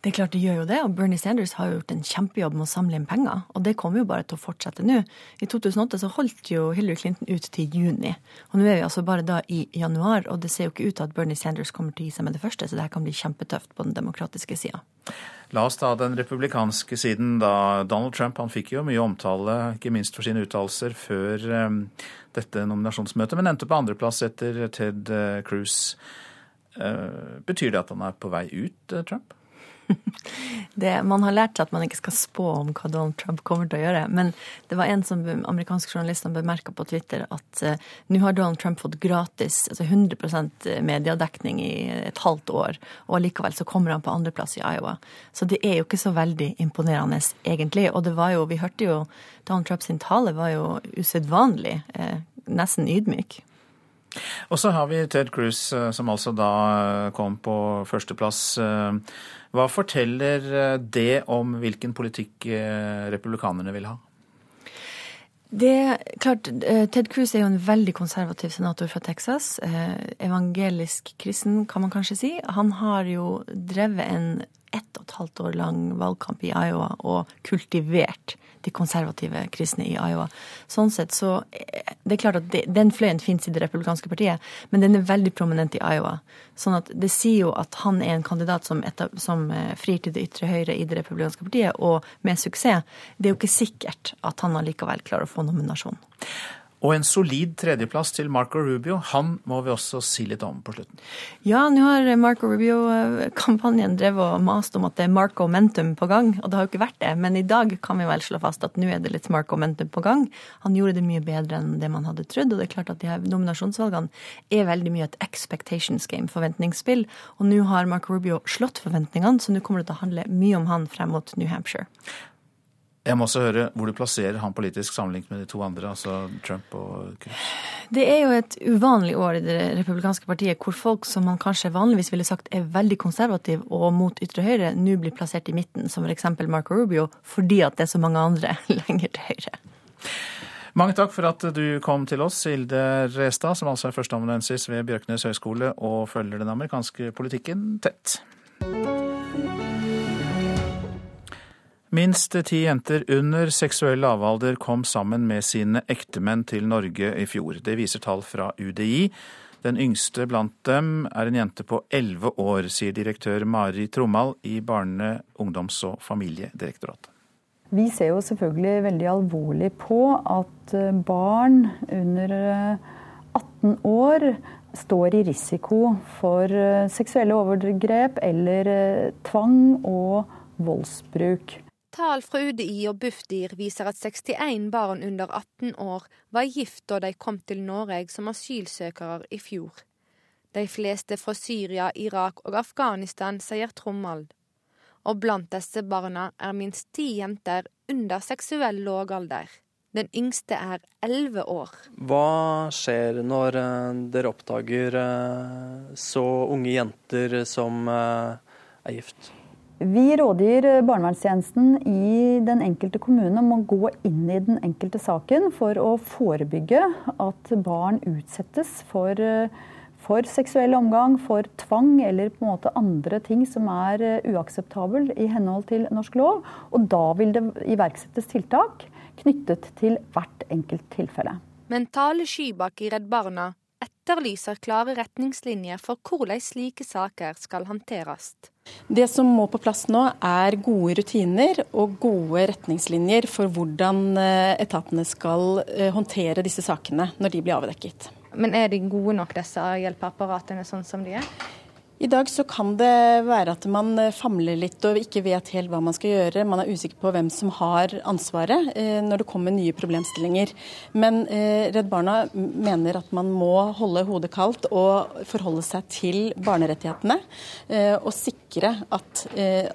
Det er klart det gjør jo det, og Bernie Sanders har jo gjort en kjempejobb med å samle inn penger. Og det kommer jo bare til å fortsette nå. I 2008 så holdt jo Hillary Clinton ut til juni. Og nå er vi altså bare da i januar, og det ser jo ikke ut til at Bernie Sanders kommer til å gi seg med det første, så det her kan bli kjempetøft på den demokratiske sida. La oss ta den republikanske siden, da. Donald Trump han fikk jo mye omtale, ikke minst for sine uttalelser før um, dette nominasjonsmøtet, men endte på andreplass etter Ted uh, Cruz. Uh, betyr det at han er på vei ut, Trump? Det, man har lært seg at man ikke skal spå om hva Donald Trump kommer til å gjøre. Men det var en som amerikanske journalister bemerka på Twitter at uh, nå har Donald Trump fått gratis, altså 100% mediedekning i et halvt år, og allikevel så kommer han på andreplass i Iowa. Så det er jo ikke så veldig imponerende, egentlig. Og det var jo, vi hørte jo Donald Trumps tale var jo usedvanlig, uh, nesten ydmyk. Og så har vi Ted Cruz, eh, som altså da kom på førsteplass. Hva forteller eh, det om hvilken politikk eh, republikanerne vil ha? Det, klart, eh, Ted Cruz er jo en veldig konservativ senator fra Texas. Evangelisk kristen, kan man kanskje si. Han har jo drevet en ett og et halvt år lang valgkamp i Iowa og kultivert de konservative kristne i Iowa. Sånn sett så eh, Det er klart at det, den fløyen finnes i det republikanske partiet, men den er veldig prominent i Iowa. Sånn at det sier jo at han er en kandidat som, etter, som eh, frir til det ytre høyre i det republikanske partiet, og med suksess. Det er jo ikke sikkert at han allikevel klarer å få nominasjon. Og en solid tredjeplass til Marco Rubio. Han må vi også si litt om på slutten. Ja, nå har Marco Rubio-kampanjen drevet og mast om at det er Marco Mentum på gang. Og det har jo ikke vært det, men i dag kan vi vel slå fast at nå er det litt Marco Mentum på gang. Han gjorde det mye bedre enn det man hadde trodd, og det er klart at de her nominasjonsvalgene er veldig mye et expectations game, forventningsspill. Og nå har Marco Rubio slått forventningene, så nå kommer det til å handle mye om han frem mot New Hampshire. Jeg må også høre hvor du plasserer han politisk sammenlignet med de to andre, altså Trump og Cruz. Det er jo et uvanlig år i det republikanske partiet hvor folk som man kanskje vanligvis ville sagt er veldig konservative og mot ytre høyre, nå blir plassert i midten, som f.eks. Marco Rubio, fordi at det er så mange andre lenger til høyre. Mange takk for at du kom til oss, Hilde Restad, som altså er førsteamanuensis ved Bjørknes høgskole og følger den amerikanske politikken tett. Minst ti jenter under seksuell lavalder kom sammen med sine ektemenn til Norge i fjor. Det viser tall fra UDI. Den yngste blant dem er en jente på elleve år, sier direktør Mari Trommal i Barne-, ungdoms- og familiedirektoratet. Vi ser jo selvfølgelig veldig alvorlig på at eh, barn under 18 år står i risiko for seksuelle overgrep eller tvang og voldsbruk. Tall fra UDI og Bufdir viser at 61 barn under 18 år var gift da de kom til Norge som asylsøkere i fjor. De fleste fra Syria, Irak og Afghanistan, sier Trommald. Og blant disse barna er minst ti jenter under seksuell lavalder. Den yngste er elleve år. Hva skjer når eh, dere oppdager eh, så unge jenter som eh, er gift? Vi rådgir barnevernstjenesten i den enkelte kommune om å gå inn i den enkelte saken for å forebygge at barn utsettes for, for seksuell omgang, for tvang eller på en måte andre ting som er uakseptabel i henhold til norsk lov. Og da vil det iverksettes tiltak knyttet til hvert enkelt tilfelle. Mentale skybak i Redd Barna etterlyser klare retningslinjer for hvordan slike saker skal håndteres. Det som må på plass nå, er gode rutiner og gode retningslinjer for hvordan eh, etatene skal eh, håndtere disse sakene når de blir avdekket. Men er de gode nok, disse hjelpeapparatene sånn som de er? I dag så kan det være at man eh, famler litt og ikke vet helt hva man skal gjøre. Man er usikker på hvem som har ansvaret eh, når det kommer nye problemstillinger. Men eh, Redd Barna mener at man må holde hodet kaldt og forholde seg til barnerettighetene. Og sikre at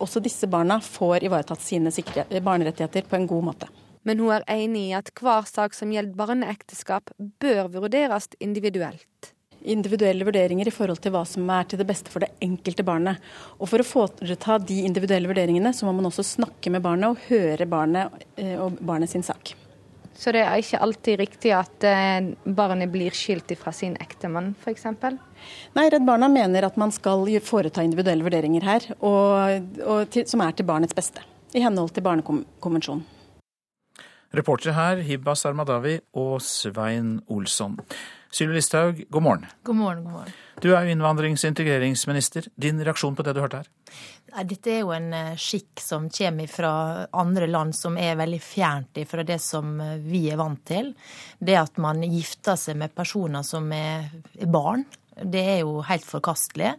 også disse barna får ivaretatt sine barnerettigheter på en god måte. Men hun er enig i at hver sak som gjelder barneekteskap, bør vurderes individuelt individuelle vurderinger i forhold til hva som er til det beste for det enkelte barnet. Og For å foreta de individuelle vurderingene, så må man også snakke med barnet og høre barnet eh, og barnet sin sak. Så det er ikke alltid riktig at eh, barnet blir skilt fra sin ektemann, f.eks.? Nei, Redd Barna mener at man skal foreta individuelle vurderinger her, og, og til, som er til barnets beste. I henhold til Barnekonvensjonen. Reportere her Hibba Sarmadawi og Svein Olsson. Sylvi Listhaug, god morgen. God morgen, god morgen. Du er jo innvandrings- og integreringsminister. Din reaksjon på det du hørte her? Nei, dette er jo en eh, skikk som kommer fra andre land som er veldig fjernt fra det som eh, vi er vant til. Det at man gifter seg med personer som er barn, det er jo helt forkastelig.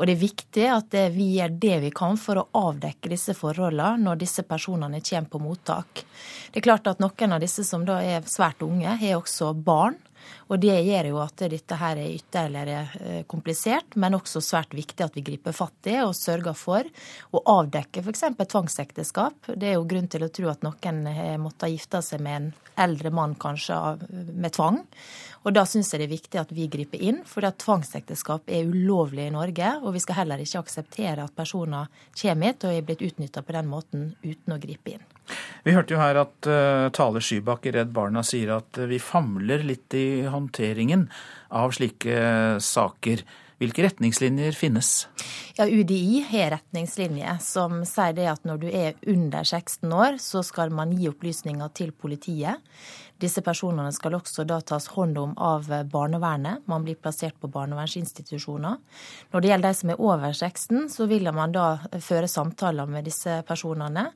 Og det er viktig at vi gjør det vi kan for å avdekke disse forholdene når disse personene kommer på mottak. Det er klart at noen av disse som da er svært unge, har også barn. Og Det gjør jo at dette her er ytterligere eh, komplisert, men også svært viktig at vi griper fatt i og sørger for å avdekke f.eks. tvangsekteskap. Det er jo grunn til å tro at noen har måttet gifte seg med en eldre mann kanskje med tvang. Og Da syns jeg det er viktig at vi griper inn, for tvangsekteskap er ulovlig i Norge. Og vi skal heller ikke akseptere at personer kommer hit og er blitt utnytta på den måten uten å gripe inn. Vi hørte jo her at uh, Tale Skybakk i Redd Barna sier at uh, vi famler litt i håndteringen av slike saker. Hvilke retningslinjer finnes? Ja, UDI har retningslinjer som sier det at når du er under 16 år, så skal man gi opplysninger til politiet. Disse personene skal også da tas hånd om av barnevernet. Man blir plassert på barnevernsinstitusjoner. Når det gjelder de som er over 16, så vil man da føre samtaler med disse personene.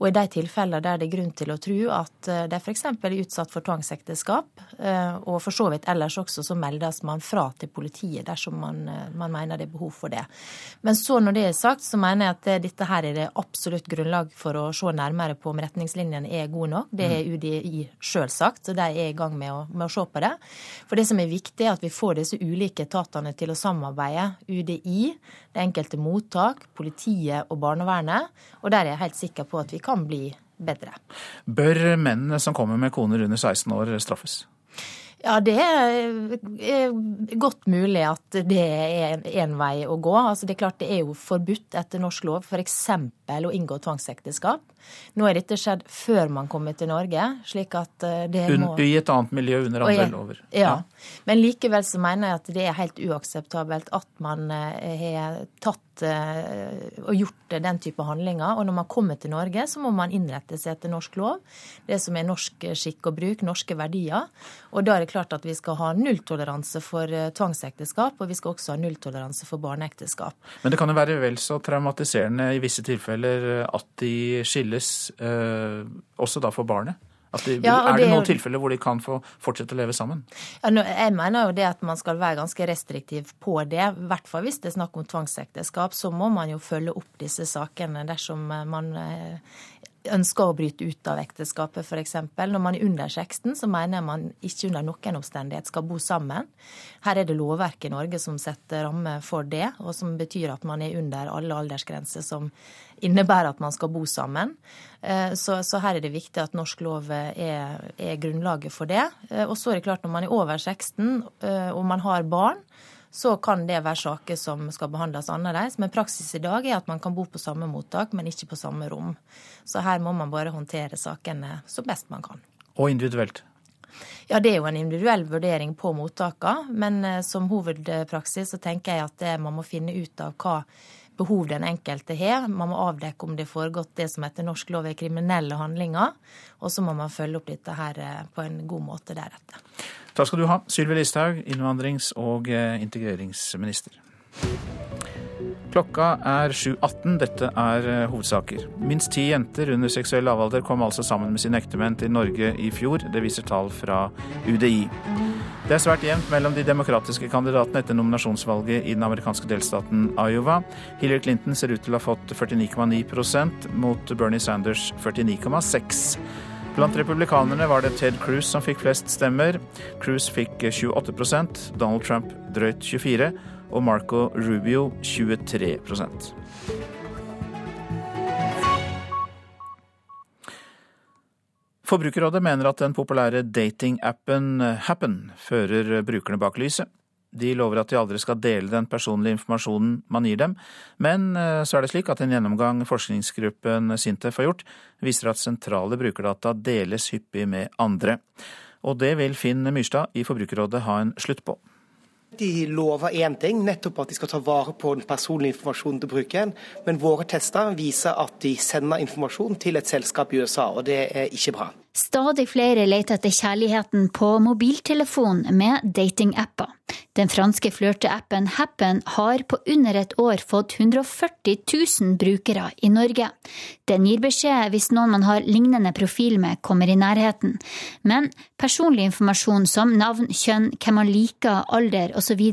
Og i de tilfeller der det er grunn til å tro at de f.eks. er utsatt for tvangsekteskap, eh, og for så vidt ellers også, så meldes man fra til politiet dersom man, eh, man mener det er behov for det. Men så når det er sagt, så mener jeg at dette her er det absolutt grunnlag for å se nærmere på om retningslinjene er gode nok. Det er UDI sjøl sagt sagt, så de er i gang med å, med å, se på det. For det som er viktig, er at vi får disse ulike etatene til å samarbeide. UDI, det enkelte mottak, politiet og barnevernet. Og der er jeg helt sikker på at vi kan bli bedre. Bør mennene som kommer med koner under 16 år straffes? Ja, det er godt mulig at det er en vei å gå. Altså, det er klart det er jo forbudt etter norsk lov f.eks. å inngå tvangsekteskap. Nå er dette skjedd før man kommer til Norge. slik at eh, det må... I et annet miljø under andre lover. Ja. ja. Men likevel så mener jeg at det er helt uakseptabelt at man eh, har tatt og gjort den type handlinger. Og når man kommer til Norge, så må man innrette seg etter norsk lov, det som er norsk skikk og bruk, norske verdier. Og da er det klart at vi skal ha nulltoleranse for tvangsekteskap, og vi skal også ha nulltoleranse for barneekteskap. Men det kan jo være vel så traumatiserende i visse tilfeller at de skilles, også da for barnet? De, ja, er det, det noen tilfeller hvor de kan få fortsette å leve sammen? Ja, jeg mener jo det at man skal være ganske restriktiv på det. I hvert fall hvis det er snakk om tvangsekteskap, så må man jo følge opp disse sakene dersom man eh, ønsker å bryte ut av ekteskapet, f.eks. Når man er under 16, så mener jeg man ikke under noen omstendighet skal bo sammen. Her er det lovverket i Norge som setter rammer for det, og som betyr at man er under alle aldersgrenser som innebærer at man skal bo sammen. Eh, så, så her er det viktig at norsk lov er, er grunnlaget for det. Eh, og så er det klart når man er over 16 eh, og man har barn, så kan det være saker som skal behandles annerledes. Men praksis i dag er at man kan bo på samme mottak, men ikke på samme rom. Så her må man bare håndtere sakene så best man kan. Og individuelt? Ja, det er jo en individuell vurdering på mottakene. Men eh, som hovedpraksis så tenker jeg at man må finne ut av hva behov den enkelte har. Man må avdekke om det er foregått det som etter norsk lov er kriminelle handlinger. Og så må man følge opp dette her eh, på en god måte deretter. Takk skal du ha, Sylvi Listhaug, innvandrings- og eh, integreringsminister. Klokka er 7.18. Dette er eh, hovedsaker. Minst ti jenter under seksuell lavalder kom altså sammen med sine ektemenn til Norge i fjor. Det viser tall fra UDI. Det er svært jevnt mellom de demokratiske kandidatene etter nominasjonsvalget i den amerikanske delstaten Iowa. Hillary Clinton ser ut til å ha fått 49,9% mot Bernie Sanders 49,6 Blant republikanerne var det Ted Cruz som fikk flest stemmer. Cruz fikk 28% Donald Trump drøyt 24 og Marco Rubio 23% Forbrukerrådet mener at den populære datingappen Happen fører brukerne bak lyset. De lover at de aldri skal dele den personlige informasjonen man gir dem, men eh, så er det slik at en gjennomgang forskningsgruppen Sintef har gjort, viser at sentrale brukerdata deles hyppig med andre. Og det vil Finn Myrstad i Forbrukerrådet ha en slutt på. De lover én ting, nettopp at de skal ta vare på den personlige informasjonen til brukeren. Men våre tester viser at de sender informasjon til et selskap i USA, og det er ikke bra. Stadig flere leter etter kjærligheten på mobiltelefon med datingapper. Den franske flørteappen Happen har på under et år fått 140 000 brukere i Norge. Den gir beskjed hvis noen man har lignende profil med, kommer i nærheten. Men personlig informasjon som navn, kjønn, hvem man liker, alder osv.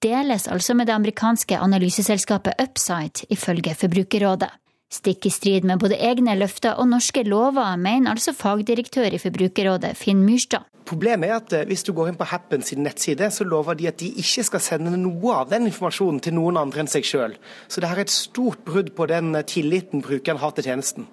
deles altså med det amerikanske analyseselskapet Upside, ifølge Forbrukerrådet. Stikk i strid med både egne løfter og norske lover, mener altså fagdirektør i Forbrukerrådet Finn Myrstad. Problemet er at eh, hvis du går inn på Happen sin nettside, så lover de at de ikke skal sende noe av den informasjonen til noen andre enn seg sjøl. Så det er et stort brudd på den eh, tilliten brukeren har til tjenesten.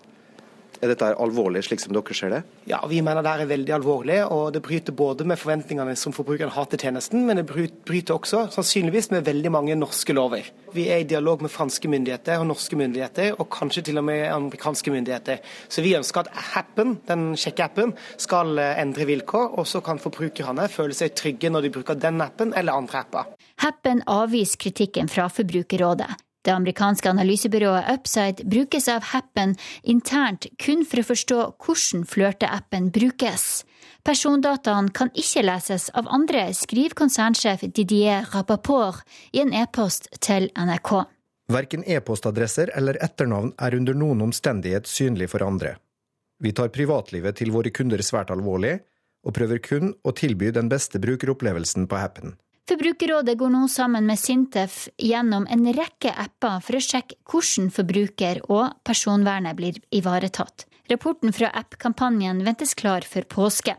Er dette alvorlig, slik som dere ser det? Ja, vi mener det er veldig alvorlig. og Det bryter både med forventningene som forbrukeren har til tjenesten, men det bryter også sannsynligvis med veldig mange norske lover. Vi er i dialog med franske myndigheter og norske myndigheter, og kanskje til og med amerikanske myndigheter. Så vi ønsker at Happen, den sjekkeappen, skal eh, endre vilkår, og så kan forbrukerne føle seg trygge når de bruker den appen eller andre apper. Happen avviser kritikken fra Forbrukerrådet. Det amerikanske analysebyrået Upside brukes av Happen internt kun for å forstå hvordan flørteappen brukes. Persondataene kan ikke leses av andre, skriver konsernsjef Didier Rapaport i en e-post til NRK. Verken e-postadresser eller etternavn er under noen omstendighet synlig for andre. Vi tar privatlivet til våre kunder svært alvorlig, og prøver kun å tilby den beste brukeropplevelsen på Happen. Forbrukerrådet går nå sammen med Sintef gjennom en rekke apper for å sjekke hvordan forbruker- og personvernet blir ivaretatt. Rapporten fra app-kampanjen ventes klar før påske.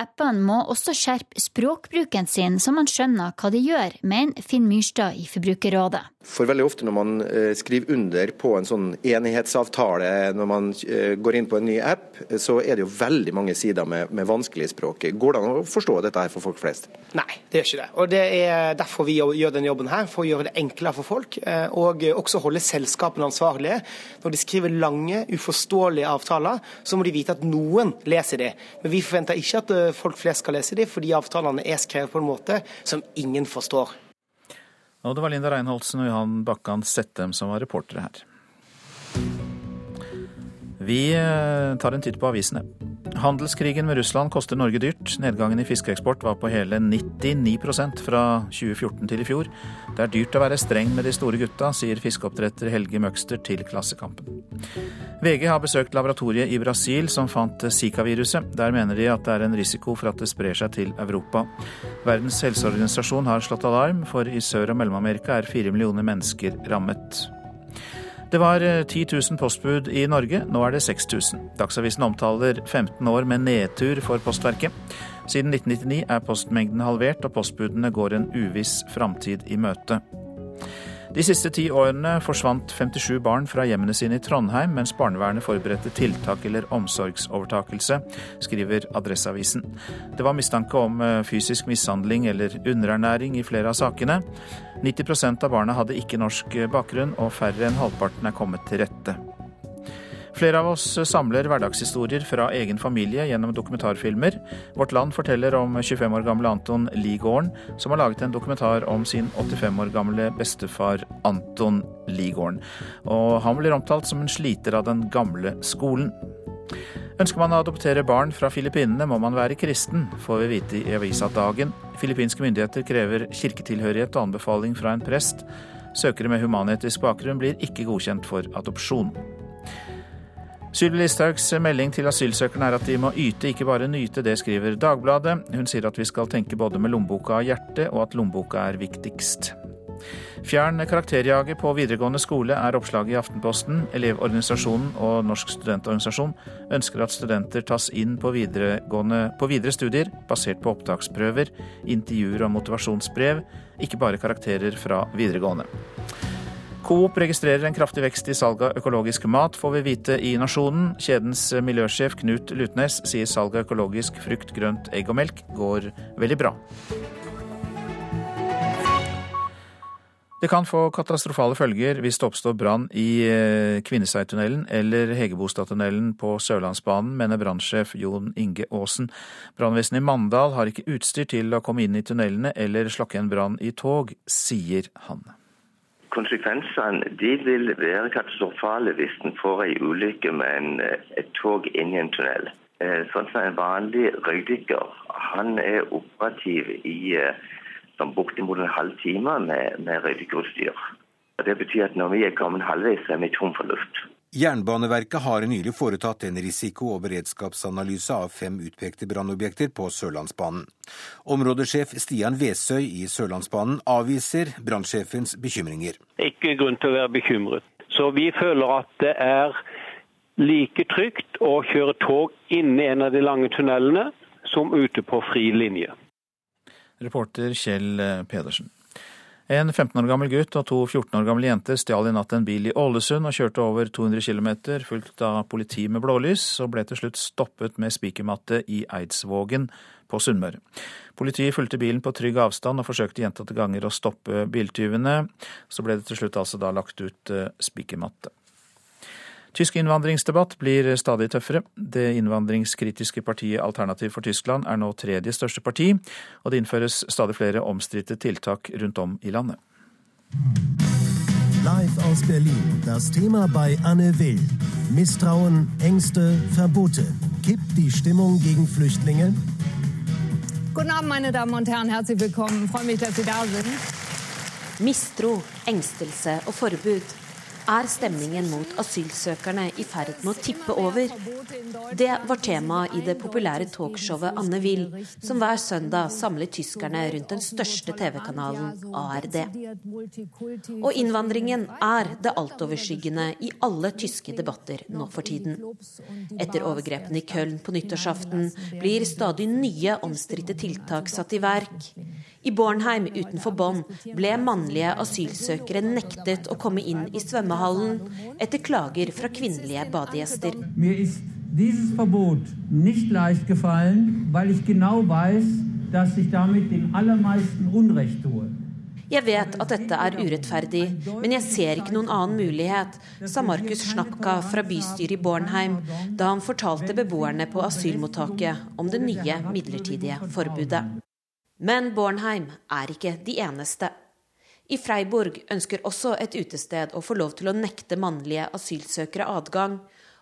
Appene må også skjerpe språkbruken sin, så man skjønner hva de gjør, mener Finn Myrstad i Forbrukerrådet. For veldig ofte når man eh, skriver under på en sånn enighetsavtale, når man eh, går inn på en ny app, så er det jo veldig mange sider med, med vanskelig språk. Går det an å forstå dette her for folk flest? Nei, det gjør ikke det. Og Det er derfor vi gjør denne jobben her, for å gjøre det enklere for folk. Eh, og også holde selskapene ansvarlige. Når de skriver lange, uforståelige avtaler, så må de vite at noen leser de. Men vi forventer ikke ikke at eh, folk flest skal lese de, fordi avtalene er skrevet på en måte som ingen forstår. Og det var Linda Reinholdsen og Johan Bakkan Settem som var reportere her. Vi eh, tar en titt på avisene. Handelskrigen med Russland koster Norge dyrt. Nedgangen i fiskeeksport var på hele 99% fra 2014 til i fjor. Det er dyrt å være streng med de store gutta, sier fiskeoppdretter Helge Møgster til Klassekampen. VG har besøkt laboratoriet i Brasil som fant Zika-viruset. Der mener de at det er en risiko for at det sprer seg til Europa. Verdens helseorganisasjon har slått alarm, for i Sør- og Mellom-Amerika er fire millioner mennesker rammet. Det var 10 eh, 000 postbud i Norge, nå er det 6000. Dagsavisen omtaler 15 år med nedtur for Postverket. Siden 1999 er postmengden halvert, og postbudene går en uviss framtid i møte. De siste ti årene forsvant 57 barn fra hjemmene sine i Trondheim mens barnevernet forberedte tiltak eller omsorgsovertakelse, skriver Adresseavisen. Det var mistanke om eh, fysisk mishandling eller underernæring i flere av sakene. 90% av barna hadde ikke norsk bakgrunn, og færre enn halvparten er kommet til rette. Flere av oss samler hverdagshistorier fra egen familie gjennom dokumentarfilmer. Vårt Land forteller om 25 år gamle Anton Ligården, som har laget en dokumentar om sin 85 år gamle bestefar Anton Ligården. Og han blir omtalt som en sliter av den gamle skolen. Ønsker man å adoptere barn fra Filippinene, må man være kristen, får vi vite i avisa Dagen. Filippinske myndigheter krever kirketilhørighet og anbefaling fra en prest. Søkere med humanetisk bakgrunn blir ikke godkjent for adopsjon. Sylvi Listhaugs melding til asylsøkerne er at de må yte, ikke bare nyte. Det skriver Dagbladet. Hun sier at vi skal tenke både med lommeboka og hjertet, og at lommeboka er viktigst. Fjern karakterjaget på videregående skole er oppslaget i Aftenposten. Elevorganisasjonen og Norsk studentorganisasjon ønsker at studenter tas inn på, på videre studier basert på opptaksprøver, intervjuer og motivasjonsbrev, ikke bare karakterer fra videregående. Coop registrerer en kraftig vekst i salget av økologisk mat, får vi vite i Nasjonen. Kjedens miljøsjef Knut Lutnes sier salget av økologisk frukt, grønt, egg og melk går veldig bra. Det kan få katastrofale følger hvis det oppstår brann i eh, Kvinnesveitunnelen eller Hegebostadtunnelen på Sørlandsbanen, mener brannsjef Jon Inge Aasen. Brannvesenet i Mandal har ikke utstyr til å komme inn i tunnelene eller slokke en brann i tog, sier han. Konsekvensene de vil være katastrofale hvis en får en ulykke med en, et tog inn i en tunnel. Eh, sånn som En vanlig røykdykker han er operativ i som bortimot en halv time med, med røykdykkerutstyr. Det betyr at når vi er kommet halvveis, er vi tom for luft. Jernbaneverket har nylig foretatt en risiko- og beredskapsanalyse av fem utpekte brannobjekter på Sørlandsbanen. Områdesjef Stian Vesøy i Sørlandsbanen avviser brannsjefens bekymringer. Ikke grunn til å være bekymret. Så vi føler at det er like trygt å kjøre tog inne i en av de lange tunnelene som ute på fri linje. Reporter Kjell Pedersen. En 15 år gammel gutt og to 14 år gamle jenter stjal i natt en bil i Ålesund og kjørte over 200 km, fulgt av politi med blålys, og ble til slutt stoppet med spikermatte i Eidsvågen på Sunnmøre. Politiet fulgte bilen på trygg avstand og forsøkte gjentatte ganger å stoppe biltyvene. Så ble det til slutt altså da lagt ut eh, spikermatte. Tysk innvandringsdebatt blir stadig tøffere. Det innvandringskritiske partiet Alternativ for Tyskland er nå tredje største parti, og det innføres stadig flere omstridte tiltak rundt om i landet. Live aus Berlin. Das Thema bei Anne Will. Misstrauen, Ängste, Verbote. Kippt die Stimmung gegen Flüchtlinge? Guten Abend, meine Damen und Herren. Herzlich willkommen. Ich freue mich, dass Sie da sind. Mistro, engstelse og forbud er stemningen mot asylsøkerne i ferd med å tippe over. Det var tema i det populære talkshowet Anne Will, som hver søndag samler tyskerne rundt den største TV-kanalen ARD. Og innvandringen er det altoverskyggende i alle tyske debatter nå for tiden. Etter overgrepene i Köln på nyttårsaften blir stadig nye omstridte tiltak satt i verk. I Bornheim utenfor Bonn ble mannlige asylsøkere nektet å komme inn i svømmehallen etter klager fra kvinnelige badegjester. Dieses Verbot nicht leicht gefallen, weil ich genau weiß, dass ich damit den allermeisten Unrecht tue. Jeg vet at dette er urettferdig, men jeg ser ikke noen annen mulighet, sa Markus Schnapka fra bystyret i Bornheim da han fortalte beboerne på asylmottaket om det nye midlertidige forbudet. Men Bornheim er ikke de eneste. I Freiburg ønsker også et utested å få lov til å nekte mannlige asylsøkere adgang,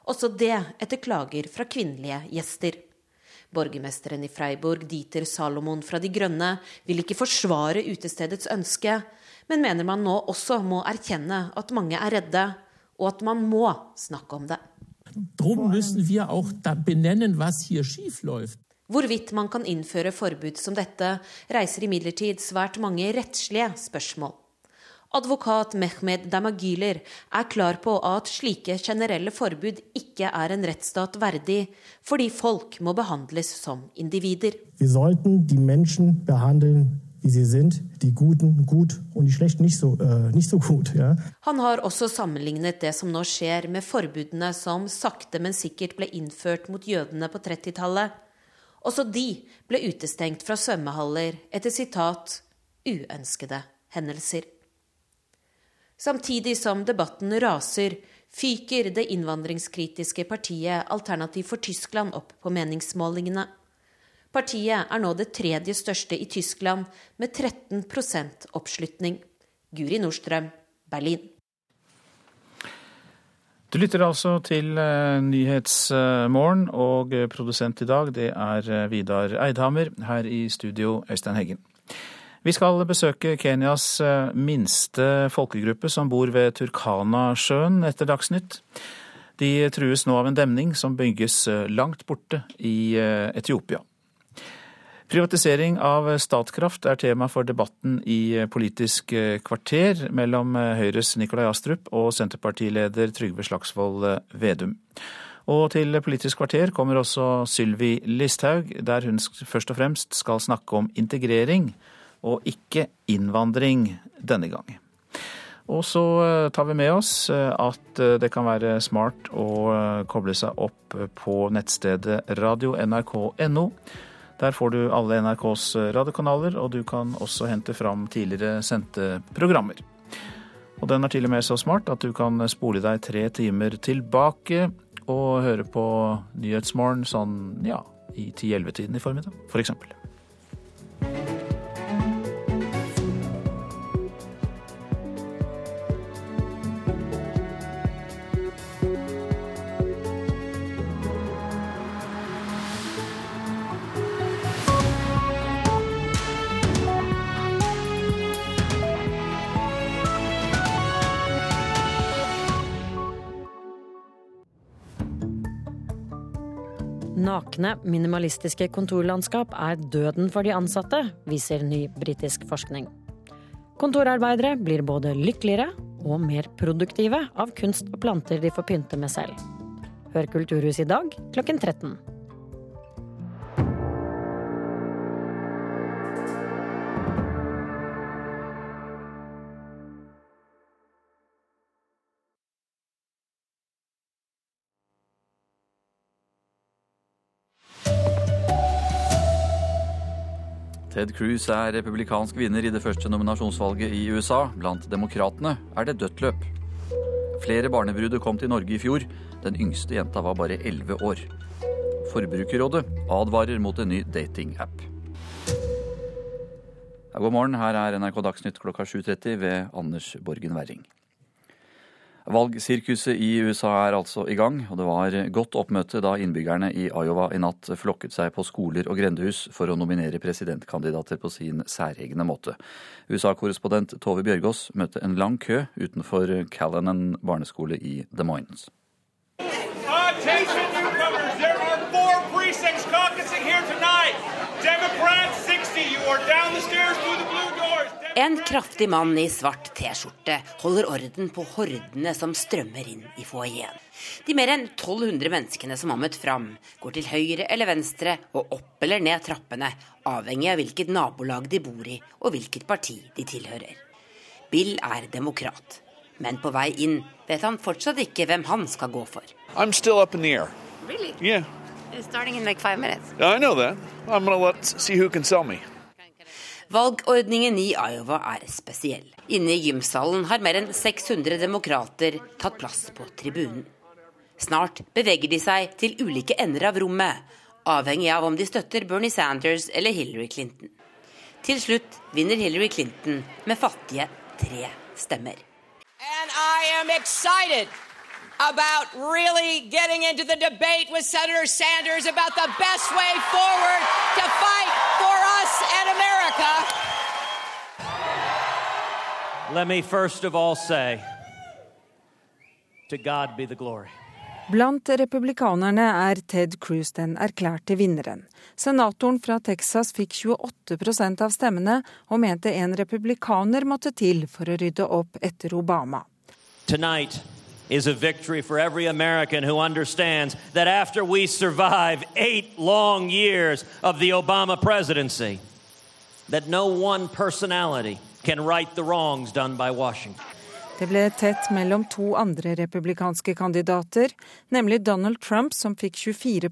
også det etter klager fra kvinnelige gjester. Borgermesteren i Freiburg, Dieter Salomon fra De Grønne, vil ikke forsvare utestedets ønske, men mener man nå også må erkjenne at mange er redde, og at man må snakke om det. Hvorvidt man kan innføre forbud som dette, reiser imidlertid svært mange rettslige spørsmål. Advokat Mehmed Damagyler er klar på at slike generelle forbud ikke er en rettsstat verdig, fordi folk må behandles som individer. Vi sollten behandle Menschen behandeln wie sie sind, die Guten gut und die Schlechten nicht so, äh, nicht so gut. Ja. Han har også sammenlignet det som nå skjer med forbudene som sakte, men sikkert ble innført mot jødene på 30-tallet. Også de ble utestengt fra svømmehaller etter sitat 'uønskede hendelser'. Samtidig som debatten raser, fyker det innvandringskritiske partiet Alternativ for Tyskland opp på meningsmålingene. Partiet er nå det tredje største i Tyskland, med 13% oppslutning. Guri Nordstrøm, Berlin. Du lytter altså til eh, Nyhetsmorgen, og produsent i dag det er eh, Vidar Eidhammer. Her i studio Øystein Heggen. Vi skal besøke Kenyas eh, minste folkegruppe som bor ved Turkana-sjøen etter Dagsnytt. De trues nå av en demning som bygges langt borte i Etiopia. Privatisering av Statkraft er tema for debatten i Politisk kvarter mellom Høyres Nikolai Astrup og Senterpartileder Trygve Slagsvold Vedum. Og til Politisk kvarter kommer også Sylvi Listhaug, der hun først og fremst skal snakke om integrering og ikke innvandring denne gang. Og så tar vi med oss at det kan være smart å koble seg opp på nettstedet radio.nrk.no. Der får du alle NRKs radiokanaler, og du kan også hente fram tidligere sendte programmer. Og den er til og med så smart at du kan spole deg tre timer tilbake og høre på Nyhetsmorgen sånn ja, i 10-11-tiden i formiddag, f.eks. For Nakne, minimalistiske kontorlandskap er døden for de ansatte, viser ny britisk forskning. Kontorarbeidere blir både lykkeligere og mer produktive av kunst og planter de får pynte med selv. Hør Kulturhuset i dag klokken 13. Ted Cruz er republikansk vinner i det første nominasjonsvalget i USA. Blant demokratene er det dødt løp. Flere barnebruder kom til Norge i fjor. Den yngste jenta var bare 11 år. Forbrukerrådet advarer mot en ny datingapp. God morgen, her er NRK Dagsnytt klokka 7.30 ved Anders Borgen Werring. Valgsirkuset i USA er altså i gang, og det var godt oppmøte da innbyggerne i Iowa i natt flokket seg på skoler og grendehus for å nominere presidentkandidater på sin særegne måte. USA-korrespondent Tove Bjørgaas møtte en lang kø utenfor Callanan barneskole i Des Moines. En kraftig mann i svart T-skjorte holder orden på hordene som strømmer inn i foajeen. De mer enn 1200 menneskene som har møtt fram, går til høyre eller venstre og opp eller ned trappene, avhengig av hvilket nabolag de bor i og hvilket parti de tilhører. Bill er demokrat, men på vei inn vet han fortsatt ikke hvem han skal gå for. I'm still up in the air. Really? Yeah. It's starting in like five minutes. I know that. I'm gonna let see who can sell me. Valgordningen i Iowa er spesiell. Inne i gymsalen har mer enn 600 demokrater tatt plass på tribunen. Snart beveger de seg til ulike ender av rommet, avhengig av om de støtter Bernie Sanders eller Hillary Clinton. Til slutt vinner Hillary Clinton med fattige tre stemmer. And I am excited about really getting into the debate with Senator Sanders about the best way forward to fight for us and America. Let me first of all say, to God be the glory. Blant republikanerne er Ted Cruz den erklærte vinneren. Senatoren fra Texas fikk 28% av stemmene, og mente en republikaner måtte til for å rydde opp etter Obama. Tonight is a victory for every American who understands that after we survive eight long years of the Obama presidency, that no one personality can right the wrongs done by Washington. Det ble tett mellom to andre republikanske kandidater, nemlig Donald Trump som fikk 24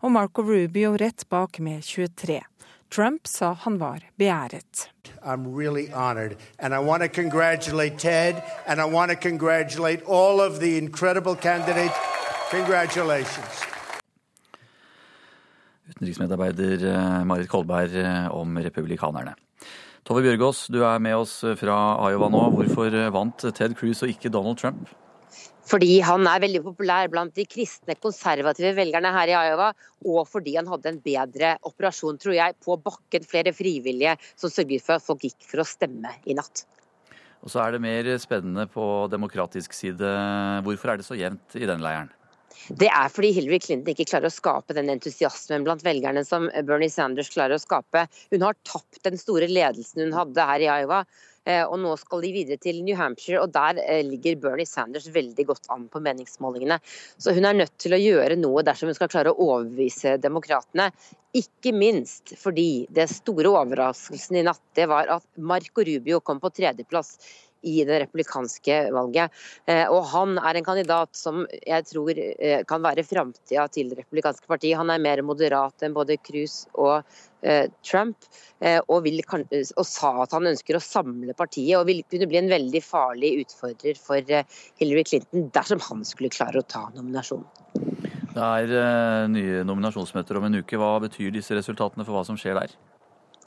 og Marco Rubio rett bak med 23 Trump sa han var begjæret. I'm really honored. And I want to congratulate Ted, and I want to congratulate all of the incredible candidates. Congratulations. Utenriksmedarbeider eh, Marit Kolberg eh, om republikanerne. Tove Bjørgaas, du er med oss fra Iowa nå. Hvorfor vant Ted Cruz og ikke Donald Trump? Fordi han er veldig populær blant de kristne, konservative velgerne her i Iowa. Og fordi han hadde en bedre operasjon, tror jeg, på bakken. Flere frivillige som sørget for at folk gikk for å stemme i natt. Og så er det mer spennende på demokratisk side. Hvorfor er det så jevnt i den leiren? Det er fordi Hillary Clinton ikke klarer å skape den entusiasmen blant velgerne som Bernie Sanders klarer å skape. Hun har tapt den store ledelsen hun hadde her i Iowa. Eh, og nå skal de videre til New Hampshire, og der eh, ligger Bernie Sanders veldig godt an på meningsmålingene. Så hun er nødt til å gjøre noe dersom hun skal klare å overbevise demokratene. Ikke minst fordi det store overraskelsen i natt det var at Marco Rubio kom på tredjeplass i det republikanske valget. Eh, og han er en kandidat som jeg tror eh, kan være framtida til det republikanske partiet. Han er mer moderat enn både Cruz og eh, Trump, og, vil, og, sa at han ønsker å samle partiet og vil kunne bli en veldig farlig utfordrer for Hillary Clinton dersom han skulle klare å ta nominasjonen. Det er nye nominasjonsmøter om en uke. Hva betyr disse resultatene for hva som skjer der?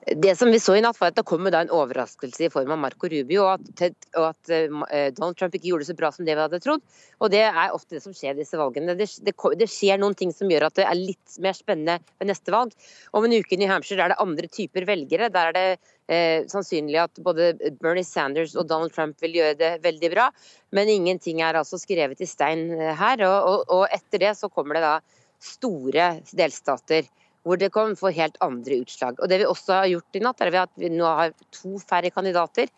Det som vi så i natt, var at det kom en overraskelse i form av Marco Rubio, og at, og at, eh, Donald Trump ikke gjorde det så bra som det vi hadde trodd. Og Det er ofte det som skjer i disse valgene. Det, det, det, skjer noen ting som gjør at det er litt mer spennende ved neste valg. Om en uke i New Hampshire er det andre typer velgere. Der er det eh, sannsynlig at både Bernie Sanders og Donald Trump vil gjøre det veldig bra. Men ingenting er altså skrevet i stein eh, her. Og, og, og etter det så kommer det da store delstater hvor det kan få helt andre utslag. Og Det vi også har gjort i natt, er at vi nå har to færre kandidater.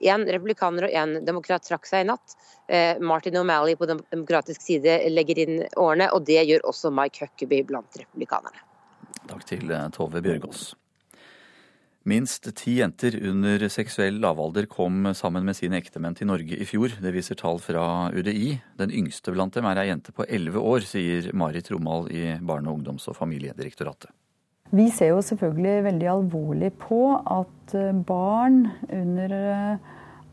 Én republikaner og én demokrat trakk seg i natt. Eh, Martin O'Malley på demokratisk side legger inn årene, og det gjør også Mike Huckabee blant republikanerne. Takk til eh, Tove Bjørgaas. Minst ti jenter under seksuell lavalder kom sammen med sine ektemenn til Norge i fjor. Det viser tall fra UDI. Den yngste blant dem er ei jente på elleve år, sier Marit Romal i Barne-, ungdoms- og familiedirektoratet. Vi ser jo selvfølgelig veldig alvorlig på at eh, barn under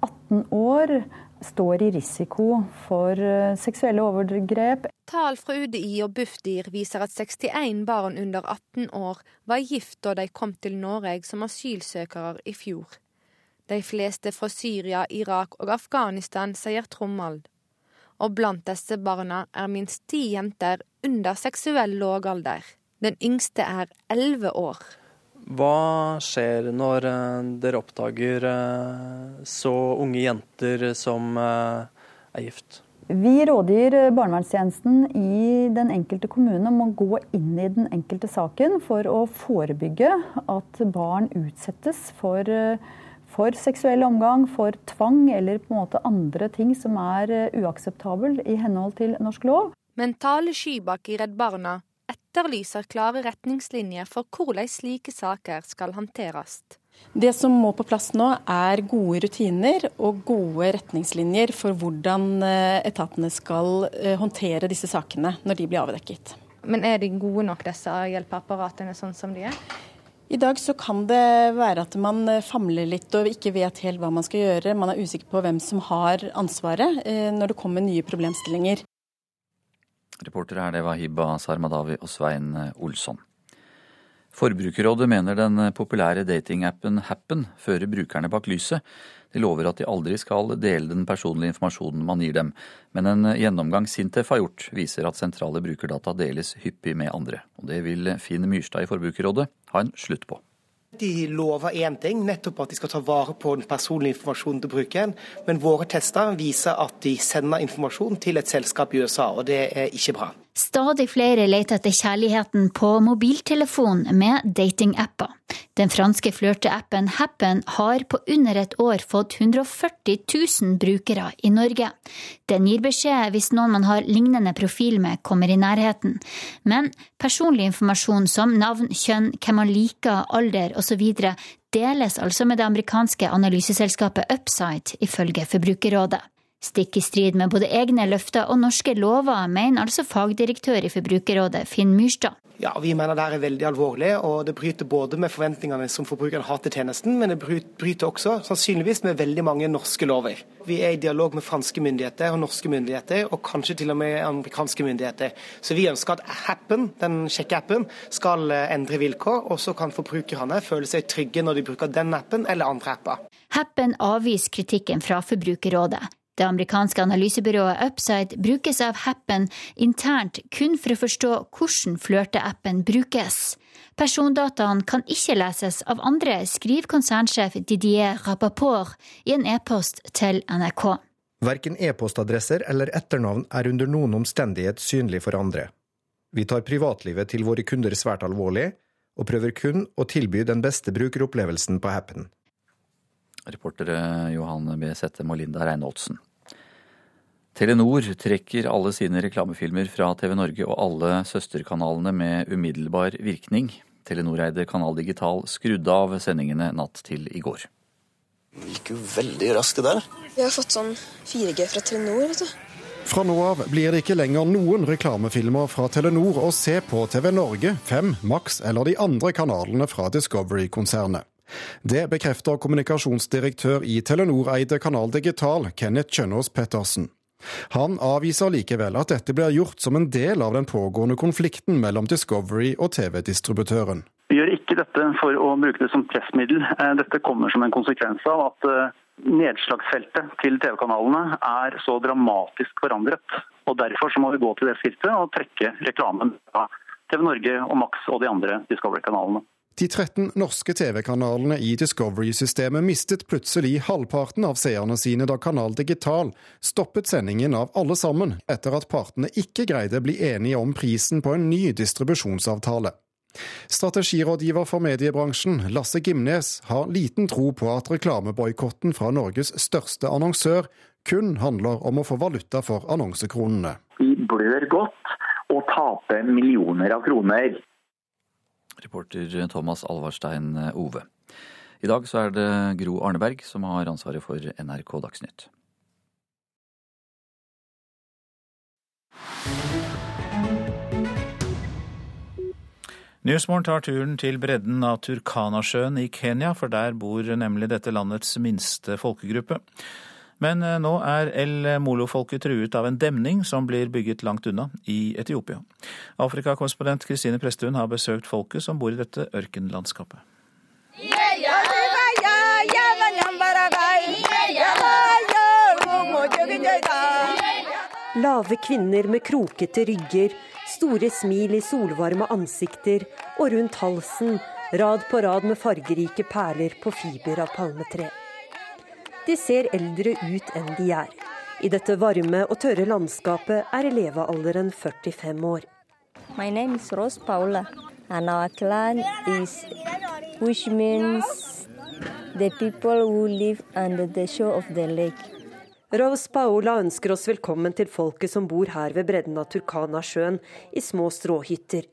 18 eh, år står i risiko for eh, seksuelle overgrep. Tall fra UDI og Bufdir viser at 61 barn under 18 år var gift da de kom til Norge som asylsøkere i fjor. De fleste fra Syria, Irak og Afghanistan, sier Trommald. Og blant disse barna er minst ti jenter under seksuell lågalder. Den yngste er elleve år. Hva skjer når eh, dere oppdager eh, så unge jenter som eh, er gift? Vi rådgir barnevernstjenesten i den enkelte kommune om å gå inn i den enkelte saken for å forebygge at barn utsettes for, for seksuell omgang, for tvang eller på en måte andre ting som er uakseptabel i henhold til norsk lov. Mentale Skybakk i Redd Barna etterlyser klare retningslinjer for hvordan slike saker skal håndteres. Det som må på plass nå, er gode rutiner og gode retningslinjer for hvordan eh, etatene skal eh, håndtere disse sakene når de blir avdekket. Men er de gode nok, disse hjelpeapparatene, sånn som de er? I dag så kan det være at man eh, famler litt og ikke vet helt hva man skal gjøre. Man er usikker på hvem som har ansvaret når det kommer nye problemstillinger. Reportere her, det var Hibba Sarmadawi og Svein Olsson. Forbrukerrådet mener den populære datingappen Happen fører brukerne bak lyset. De lover at de aldri skal dele den personlige informasjonen man gir dem, men en gjennomgang Sintef har gjort, viser at sentrale brukerdata deles hyppig med andre. Og Det vil Finn Myrstad i Forbrukerrådet ha en slutt på. De lover én ting, nettopp at de skal ta vare på den personlige informasjonen til brukeren. Men våre tester viser at de sender informasjon til et selskap i USA, og det er ikke bra. Stadig flere leter etter kjærligheten på mobiltelefon med datingapper. Den franske flørteappen Happen har på under et år fått 140 000 brukere i Norge. Den gir beskjed hvis noen man har lignende profil med, kommer i nærheten. Men personlig informasjon som navn, kjønn, hvem man liker, alder osv. deles altså med det amerikanske analyseselskapet Upside, ifølge Forbrukerrådet. Stikk i strid med både egne løfter og norske lover, mener altså fagdirektør i Forbrukerrådet Finn Myrstad. Ja, Vi mener det er veldig alvorlig, og det bryter både med forventningene som forbrukerne har til tjenesten, men det bryter også sannsynligvis med veldig mange norske lover. Vi er i dialog med franske myndigheter og norske myndigheter, og kanskje til og med amerikanske myndigheter. Så vi ønsker at appen, den sjekkeappen, skal eh, endre vilkår, og så kan forbrukerne føle seg trygge når de bruker den appen eller andre apper. Happen avviser kritikken fra Forbrukerrådet. Det amerikanske analysebyrået Upside brukes av Happen internt kun for å forstå hvordan flørteappen brukes. Persondataene kan ikke leses av andre, skriver konsernsjef Didier Rapaport i en e-post til NRK. Verken e-postadresser eller etternavn er under noen omstendighet synlig for andre. Vi tar privatlivet til våre kunder svært alvorlig, og prøver kun å tilby den beste brukeropplevelsen på Happen. Reportere Johan B. Sette og Linda Reinholdsen. Telenor trekker alle sine reklamefilmer fra TV Norge og alle søsterkanalene med umiddelbar virkning. Telenor-eide Kanal Digital skrudde av sendingene natt til i går. Det gikk jo veldig raskt, det der. Vi har fått sånn 4G fra Telenor, vet du. Fra nå av blir det ikke lenger noen reklamefilmer fra Telenor å se på TV Norge, 5, Max eller de andre kanalene fra Discovery-konsernet. Det bekrefter kommunikasjonsdirektør i Telenor-eide Kanal Digital, Kenneth Kjønaas Pettersen. Han avviser likevel at dette blir gjort som en del av den pågående konflikten mellom Discovery og TV-distributøren. Vi gjør ikke dette for å bruke det som pressmiddel. Eh, dette kommer som en konsekvens av at eh, nedslagsfeltet til TV-kanalene er så dramatisk forandret. Og Derfor så må vi gå til det skrittet og trekke reklamen fra TV Norge og Max og de andre Discovery-kanalene. De 13 norske TV-kanalene i Discovery-systemet mistet plutselig halvparten av seerne sine da Kanal Digital stoppet sendingen av alle sammen, etter at partene ikke greide å bli enige om prisen på en ny distribusjonsavtale. Strategirådgiver for mediebransjen, Lasse Gimnes, har liten tro på at reklameboikotten fra Norges største annonsør kun handler om å få valuta for annonsekronene. Vi blør godt og taper millioner av kroner. Reporter Thomas Alvarstein Ove. I dag så er det Gro Arneberg som har ansvaret for NRK Dagsnytt. Nyhetsmorgen tar turen til bredden av Turkanasjøen i Kenya, for der bor nemlig dette landets minste folkegruppe. Men eh, nå er El Molo-folket truet av en demning som blir bygget langt unna, i Etiopia. Afrikakorrespondent Kristine Presthun har besøkt folket som bor i dette ørkenlandskapet. Lave kvinner med krokete rygger, store smil i solvarme ansikter, og rundt halsen rad på rad med fargerike perler på fiber av palmetre. De ser eldre ut enn de er. I dette varme og tørre landskapet er levealderen 45 år. My name is Rose Paula, and our clan is, which means the people who live under the shore of the lake. Rose Paola ønsker oss velkommen til folket som bor her ved bredden av Turkana-sjøen, i små stråhytter.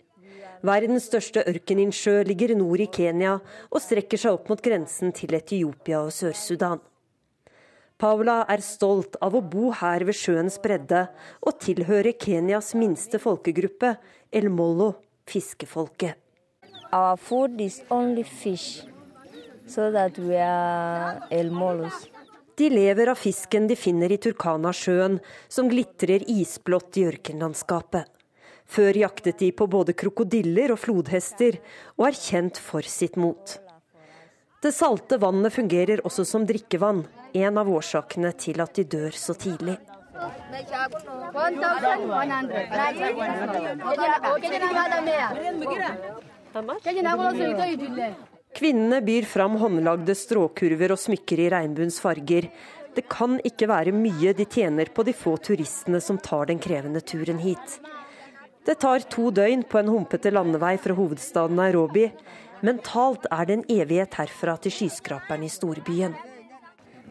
Verdens største ørkeninnsjø ligger nord i Kenya og strekker seg opp mot grensen til Etiopia og Sør-Sudan. Paula er stolt av å bo her ved sjøens bredde og tilhøre Kenyas minste folkegruppe, El Mollo, fiskefolket. Our food is only fish, so that we are El Mollos. De lever av fisken de finner i Turkana-sjøen, som glitrer isblått i ørkenlandskapet. Før jaktet de på både krokodiller og flodhester, og er kjent for sitt mot. Det salte vannet fungerer også som drikkevann, en av årsakene til at de dør så tidlig. Kvinnene byr fram håndlagde stråkurver og smykker i regnbuens farger. Det kan ikke være mye de tjener på de få turistene som tar den krevende turen hit. Det tar to døgn på en humpete landevei fra hovedstaden Nairobi. Mentalt er det en evighet herfra til skyskraperen i storbyen.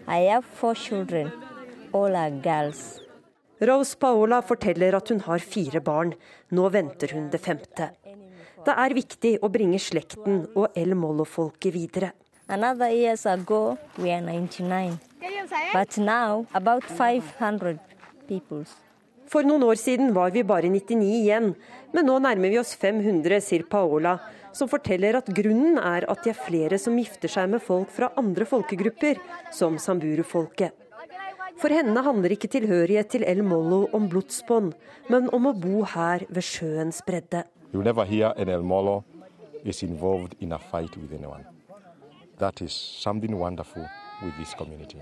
I have four children. All are girls. Rose Paola forteller at hun har fire barn. Nå venter hun det femte. Det er viktig å bringe slekten og El Mollo-folket videre. Another years ago, we are 99. But now, about 500 people. For noen år siden var vi bare 99 igjen, men nå nærmer vi oss 500, sier Paola, som forteller at grunnen er at de er flere som gifter seg med folk fra andre folkegrupper, som samburu-folket. For henne handler ikke tilhørighet til El Mollo om blodsbånd, men om å bo her ved sjøens bredde. In. That is something wonderful with this community.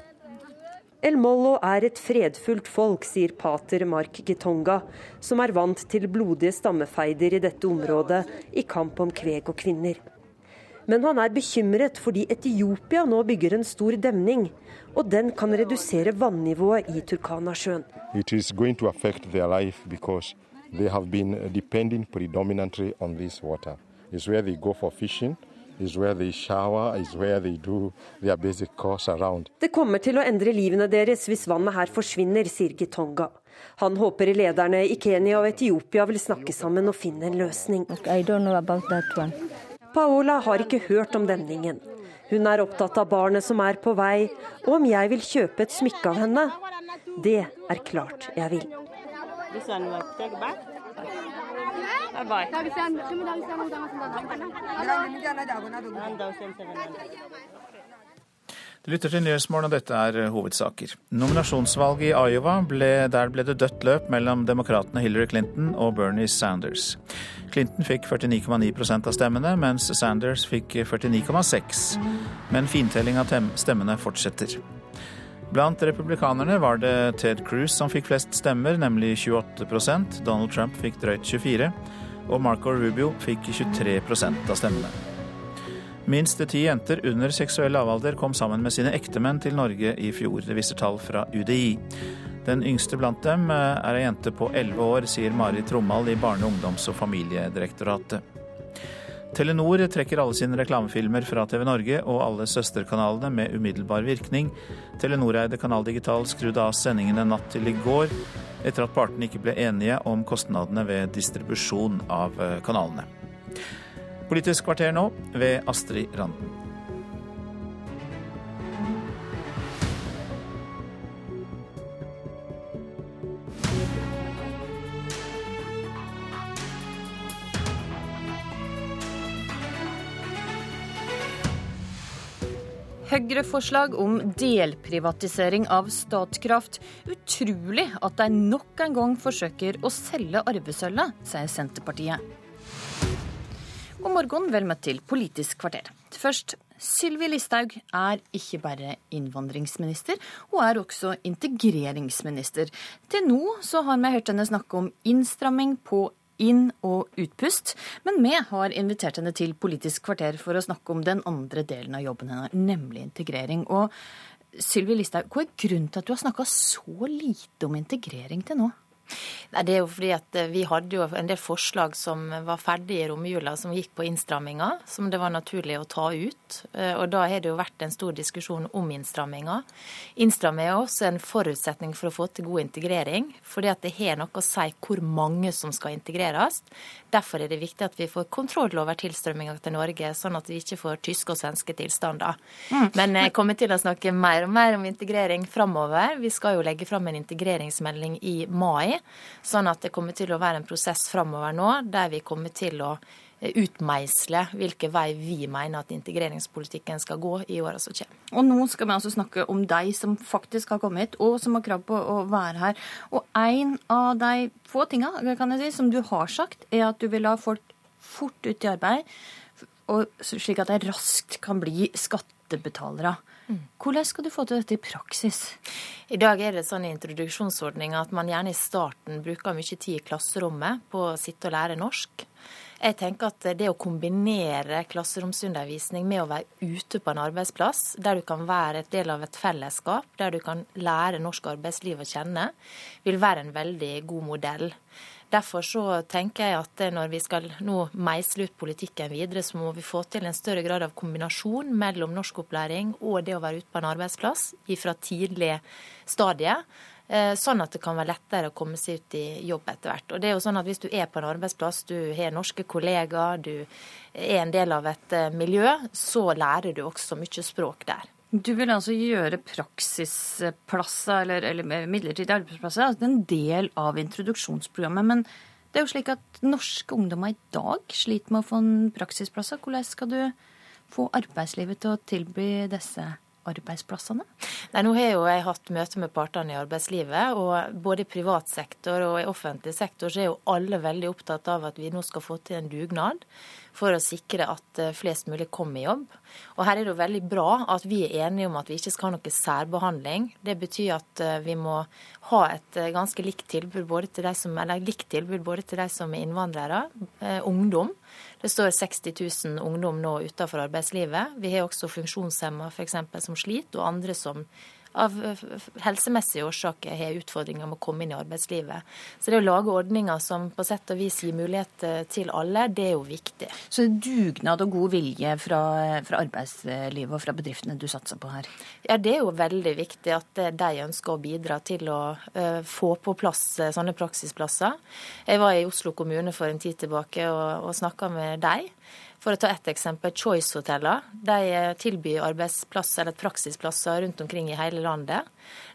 El Mollo er et fredfullt folk, sier pater Mark Gitonga, som er vant til blodige stammefeider i dette området i kamp om kveg og kvinner. Men han er bekymret fordi Etiopia nå bygger en stor demning, og den kan redusere vannivået i Turkana-sjøen. They have been depending predominantly on this water. It's where they go for fishing. Is where they shower, is where they do their basic course around. Det kommer til å endre livene deres hvis vannet her forsvinner, sier Gitonga. Han håper lederne i Kenya og Etiopia vil snakke sammen og finne en løsning. Paola har ikke hørt om demningen. Hun er opptatt av barnet som er på vei, og om jeg vil kjøpe et smykke av henne. Det er klart jeg vil. Du lytter til Nyhetsmorgen, og dette er hovedsaker. Nominasjonsvalget i Iowa ble, der ble det dødt løp mellom demokratene Hillary Clinton og Bernie Sanders. Clinton fikk 49,9% av stemmene, mens Sanders fikk 49,6. Men fintelling av stemmene fortsetter. Blant republikanerne var det Ted Cruz som fikk flest stemmer, nemlig 28% Donald Trump fikk drøyt 24 og Marco Rubio fikk 23% av stemmene. Minst ti jenter under seksuell lavalder kom sammen med sine ektemenn til Norge i fjor. Det viser tall fra UDI. Den yngste blant dem er ei jente på 11 år, sier Mari Trommald i Barne-, ungdoms- og familiedirektoratet. Telenor trekker alle sine reklamefilmer fra TV Norge og alle søsterkanalene med umiddelbar virkning. Telenor-eide Kanal Digital skrudde av sendingene natt til i går, etter at partene ikke ble enige om kostnadene ved distribusjon av kanalene. Politisk kvarter nå ved Astrid Randen. Høyre-forslag om delprivatisering av Statkraft. Utrolig at de nok en gang forsøker å selge arvesølvet, sier Senterpartiet. God morgen, vel møtt til Politisk kvarter. Først, Sylvi Listhaug er ikke bare innvandringsminister, hun er også integreringsminister. Til nå så har vi hørt henne snakke om innstramming på inn- og utpust. Men vi har invitert henne til Politisk kvarter for å snakke om den andre delen av jobben hennes, nemlig integrering. Og Sylvi Listhaug, hva er grunnen til at du har snakka så lite om integrering til nå? Nei, det er jo fordi at eh, Vi hadde jo en del forslag som var ferdige i romjula, som gikk på innstramminger, som det var naturlig å ta ut. Eh, og Da har det jo vært en stor diskusjon om innstramminger. Innstramming er også en forutsetning for å få til god integrering. fordi at det har noe å si hvor mange som skal integreres. Derfor er det viktig at vi får kontroll over tilstrømminga til Norge, sånn at vi ikke får tyske og svenske tilstander. Mm. Men jeg kommer til å snakke mer og mer om integrering framover. Vi skal jo legge fram en integreringsmelding i mai. Sånn at det kommer til å være en prosess framover nå der vi kommer til å utmeisle hvilken vei vi mener at integreringspolitikken skal gå i åra som kommer. Og nå skal vi altså snakke om de som faktisk har kommet hit, og som har krav på å være her. Og en av de få tinga si, som du har sagt, er at du vil ha folk fort ut i arbeid, og slik at de raskt kan bli skattebetalere. Hvordan skal du få til dette i praksis? I dag er det sånn i introduksjonsordninga at man gjerne i starten bruker mye tid i klasserommet på å sitte og lære norsk. Jeg tenker at det å kombinere klasseromsundervisning med å være ute på en arbeidsplass, der du kan være et del av et fellesskap, der du kan lære norsk arbeidsliv å kjenne, vil være en veldig god modell. Derfor så tenker jeg at når vi skal nå meisle ut politikken videre, så må vi få til en større grad av kombinasjon mellom norskopplæring og det å være ute på en arbeidsplass fra tidlig stadie. Eh, sånn at det kan være lettere å komme seg ut i jobb etter hvert. Og det er jo sånn at Hvis du er på en arbeidsplass, du har norske kollegaer, du er en del av et eh, miljø, så lærer du også mye språk der. Du vil altså gjøre praksisplasser eller, eller midlertidige arbeidsplasser altså en del av introduksjonsprogrammet. Men det er jo slik at norske ungdommer i dag sliter med å få en praksisplasser. Hvordan skal du få arbeidslivet til å tilby disse arbeidsplassene? Nei, nå har jo jeg hatt møte med partene i arbeidslivet, og både i privat sektor og i offentlig sektor så er jo alle veldig opptatt av at vi nå skal få til en dugnad for å sikre at eh, flest mulig kommer i jobb. Og her er det jo veldig bra at vi er enige om at vi ikke skal ha noe særbehandling. Det betyr at eh, vi må ha et eh, ganske likt tilbud både til de som, eller likt tilbud både til de som er innvandrere, ungdom. Det står 60 000 ungdom nå utenfor arbeidslivet. Vi har også funksjonshemma f.eks. som sliter, og andre som av helsemessige årsaker har utfordringer med å komme inn i arbeidslivet. Så det å lage ordninger som på sett og vis gir mulighet til alle, det er jo viktig. Så dugnad og god vilje fra, fra arbeidslivet og fra bedriftene du satser på her? Ja, det er jo veldig viktig at de ønsker å bidra til å få på plass sånne praksisplasser. Jeg var i Oslo kommune for en tid tilbake og, og snakka med deg. For å ta ett eksempel, Choice-hotellene. De tilbyr arbeidsplasser eller praksisplasser rundt omkring i hele landet.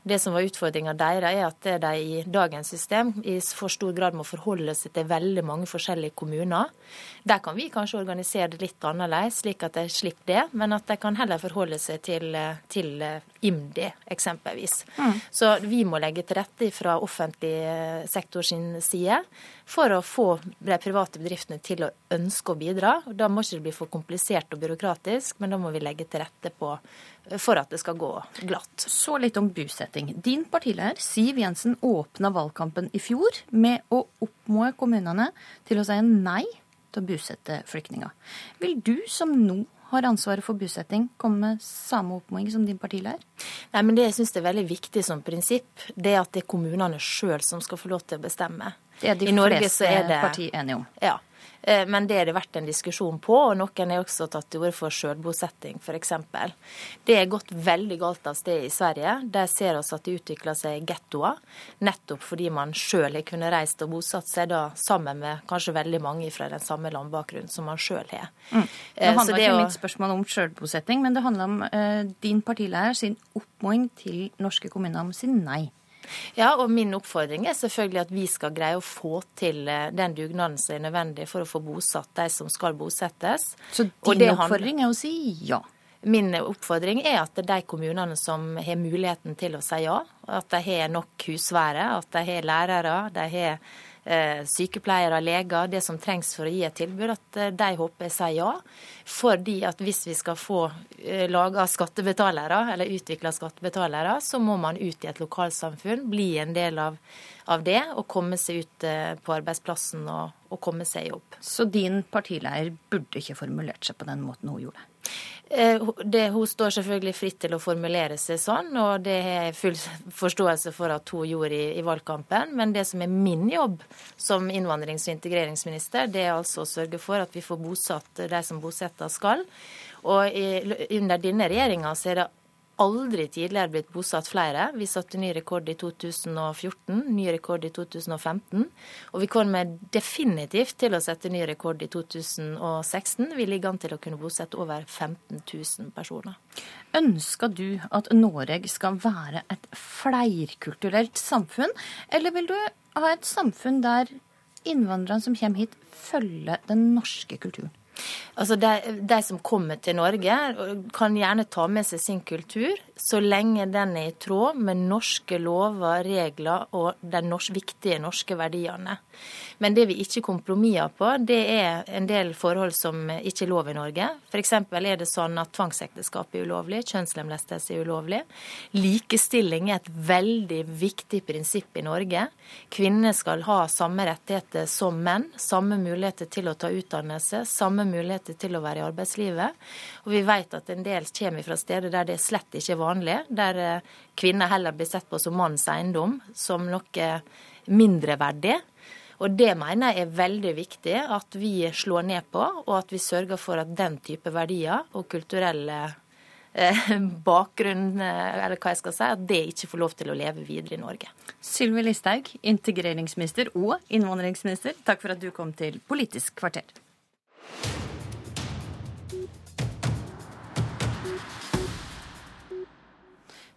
Det som var utfordringa deres, er at de i dagens system i for stor grad må forholde seg til veldig mange forskjellige kommuner. Der kan vi kanskje organisere det litt annerledes, slik at de slipper det, men at de kan heller forholde seg til, til IMDi, eksempelvis. Mm. Så vi må legge til rette fra offentlig sektor sin side for å få de private bedriftene til å ønske å bidra. Da må ikke det bli for komplisert og byråkratisk, men da må vi legge til rette på for at det skal gå glatt. Så litt om bosetting. Din partileder Siv Jensen åpna valgkampen i fjor med å oppmode kommunene til å si nei til å bosette flyktninger. Vil du som nå har ansvaret for bosetting, komme med samme oppmoding som din partileder? Nei, men Det jeg syns er veldig viktig som prinsipp, det er at det er kommunene sjøl som skal få lov til å bestemme. Det er de I fleste partier enige om. Ja. Eh, men det har det vært en diskusjon på, og noen har også tatt til orde for sjølbosetting, f.eks. Det er gått veldig galt av sted i Sverige. Der ser vi at det utvikler seg gettoer, nettopp fordi man sjøl har kunnet reist og bosatt seg da sammen med kanskje veldig mange fra den samme landbakgrunnen som man sjøl har. Mm. Nå eh, handler ikke mitt spørsmål om sjølbosetting, men det handler om uh, din partilærer sin oppfordring til norske kommuner om å si nei. Ja, og min oppfordring er selvfølgelig at vi skal greie å få til eh, den dugnaden som er nødvendig for å få bosatt de som skal bosettes. Så din oppfordring er å si ja? Min oppfordring er at de kommunene som har muligheten til å si ja, at de har nok husvære, at de har lærere, de har sykepleiere, leger, det som trengs for å gi et tilbud, at eh, de håper jeg sier ja. Fordi at hvis vi skal få eh, laga skattebetalere, eller utvikla skattebetalere, så må man ut i et lokalsamfunn, bli en del av, av det og komme seg ut på arbeidsplassen og, og komme seg i jobb. Så din partileier burde ikke formulert seg på den måten hun gjorde? Eh, det, hun står selvfølgelig fritt til å formulere seg sånn, og det har jeg full forståelse for at hun gjorde i, i, valgkampen. Men det som er min jobb som innvandrings- og integreringsminister, det er altså å sørge for at vi får bosatt de som bosetter skal. Og i, under denne regjeringa er det aldri tidligere blitt bosatt flere. Vi satte ny rekord i 2014, ny rekord i 2015. Og vi kommer definitivt til å sette ny rekord i 2016. Vi ligger an til å kunne bosette over 15 000 personer. Ønsker du at Norge skal være et flerkulturelt samfunn, eller vil du ha et samfunn der innvandrerne som kommer hit, følger den norske kulturen? Altså de, de, som kommer til Norge, kan gjerne ta med seg sin kultur, så lenge den er i tråd med norske lover, regler og de norsk, viktige norske verdiene. Men det vi ikke kompromisser på, det er en del forhold som ikke er lov i Norge. F.eks. er det sånn at tvangsekteskap er ulovlig, kjønnslemlestelse er ulovlig. Likestilling er et veldig viktig prinsipp i Norge. Kvinner skal ha samme rettigheter som menn. Samme muligheter til å ta utdannelse, samme muligheter til å være i arbeidslivet. Og vi vet at en del kommer fra steder der det slett ikke er vanlig, der eh, kvinner heller blir sett på som manns eiendom, som noe mindreverdig. Og det mener jeg er veldig viktig at vi slår ned på, og at vi sørger for at den type verdier og kulturelle eh, bakgrunn, eh, eller hva jeg skal si, at det ikke får lov til å leve videre i Norge. Sylvi Listhaug, integreringsminister og innvandringsminister, takk for at du kom til Politisk kvarter.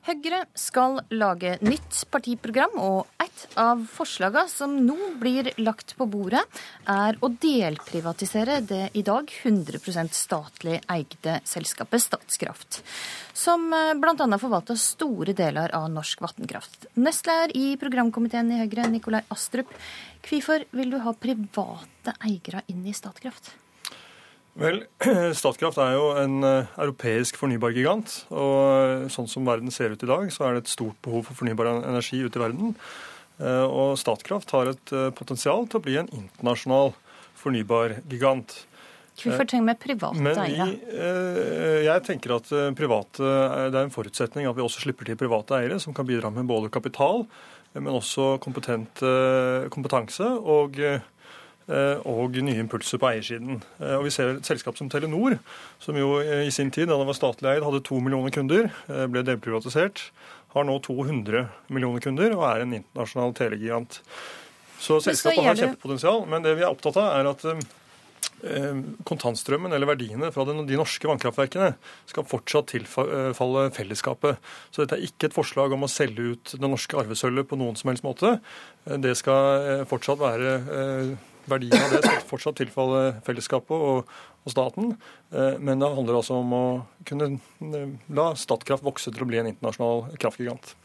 Høyre skal lage nytt partiprogram, og et av forslagene som nå blir lagt på bordet, er å delprivatisere det i dag 100% statlig eide selskapet Statskraft, som eh, bl.a. forvalter store deler av norsk vannkraft. Nestleder i programkomiteen i Høyre, Nikolai Astrup, hvorfor vil du ha private eiere inn i Statkraft? Vel, Statkraft er jo en eh, europeisk fornybargigant. Og eh, sånn som verden ser ut i dag, så er det et stort behov for fornybar energi ute i verden. Eh, og Statkraft har et potensial til å bli en internasjonal fornybargigant. Hvorfor trenger vi private eiere? Jeg tenker at private, det er en forutsetning at vi også slipper til private eiere som kan bidra med både kapital, men også kompetanse og og nye impulser på eiersiden. Eh, og Vi ser et selskap som Telenor, som jo i sin tid, da det var statlig eid, hadde to millioner kunder, eh, ble delprivatisert, har nå 200 millioner kunder og er en internasjonal telegigant. Så selskapet har kjempepotensial, men det vi er opptatt av, er at kontantstrømmen eller verdiene fra de norske vannkraftverkene skal fortsatt tilfalle fellesskapet. Så dette er ikke et forslag om å selge ut det norske arvesølvet på noen som helst måte. Det skal fortsatt være Verdien av det skal fortsatt tilfalle fellesskapet og, og staten. Eh, men det handler altså om å kunne eh, la Statkraft vokse til å bli en internasjonal kraftgigant.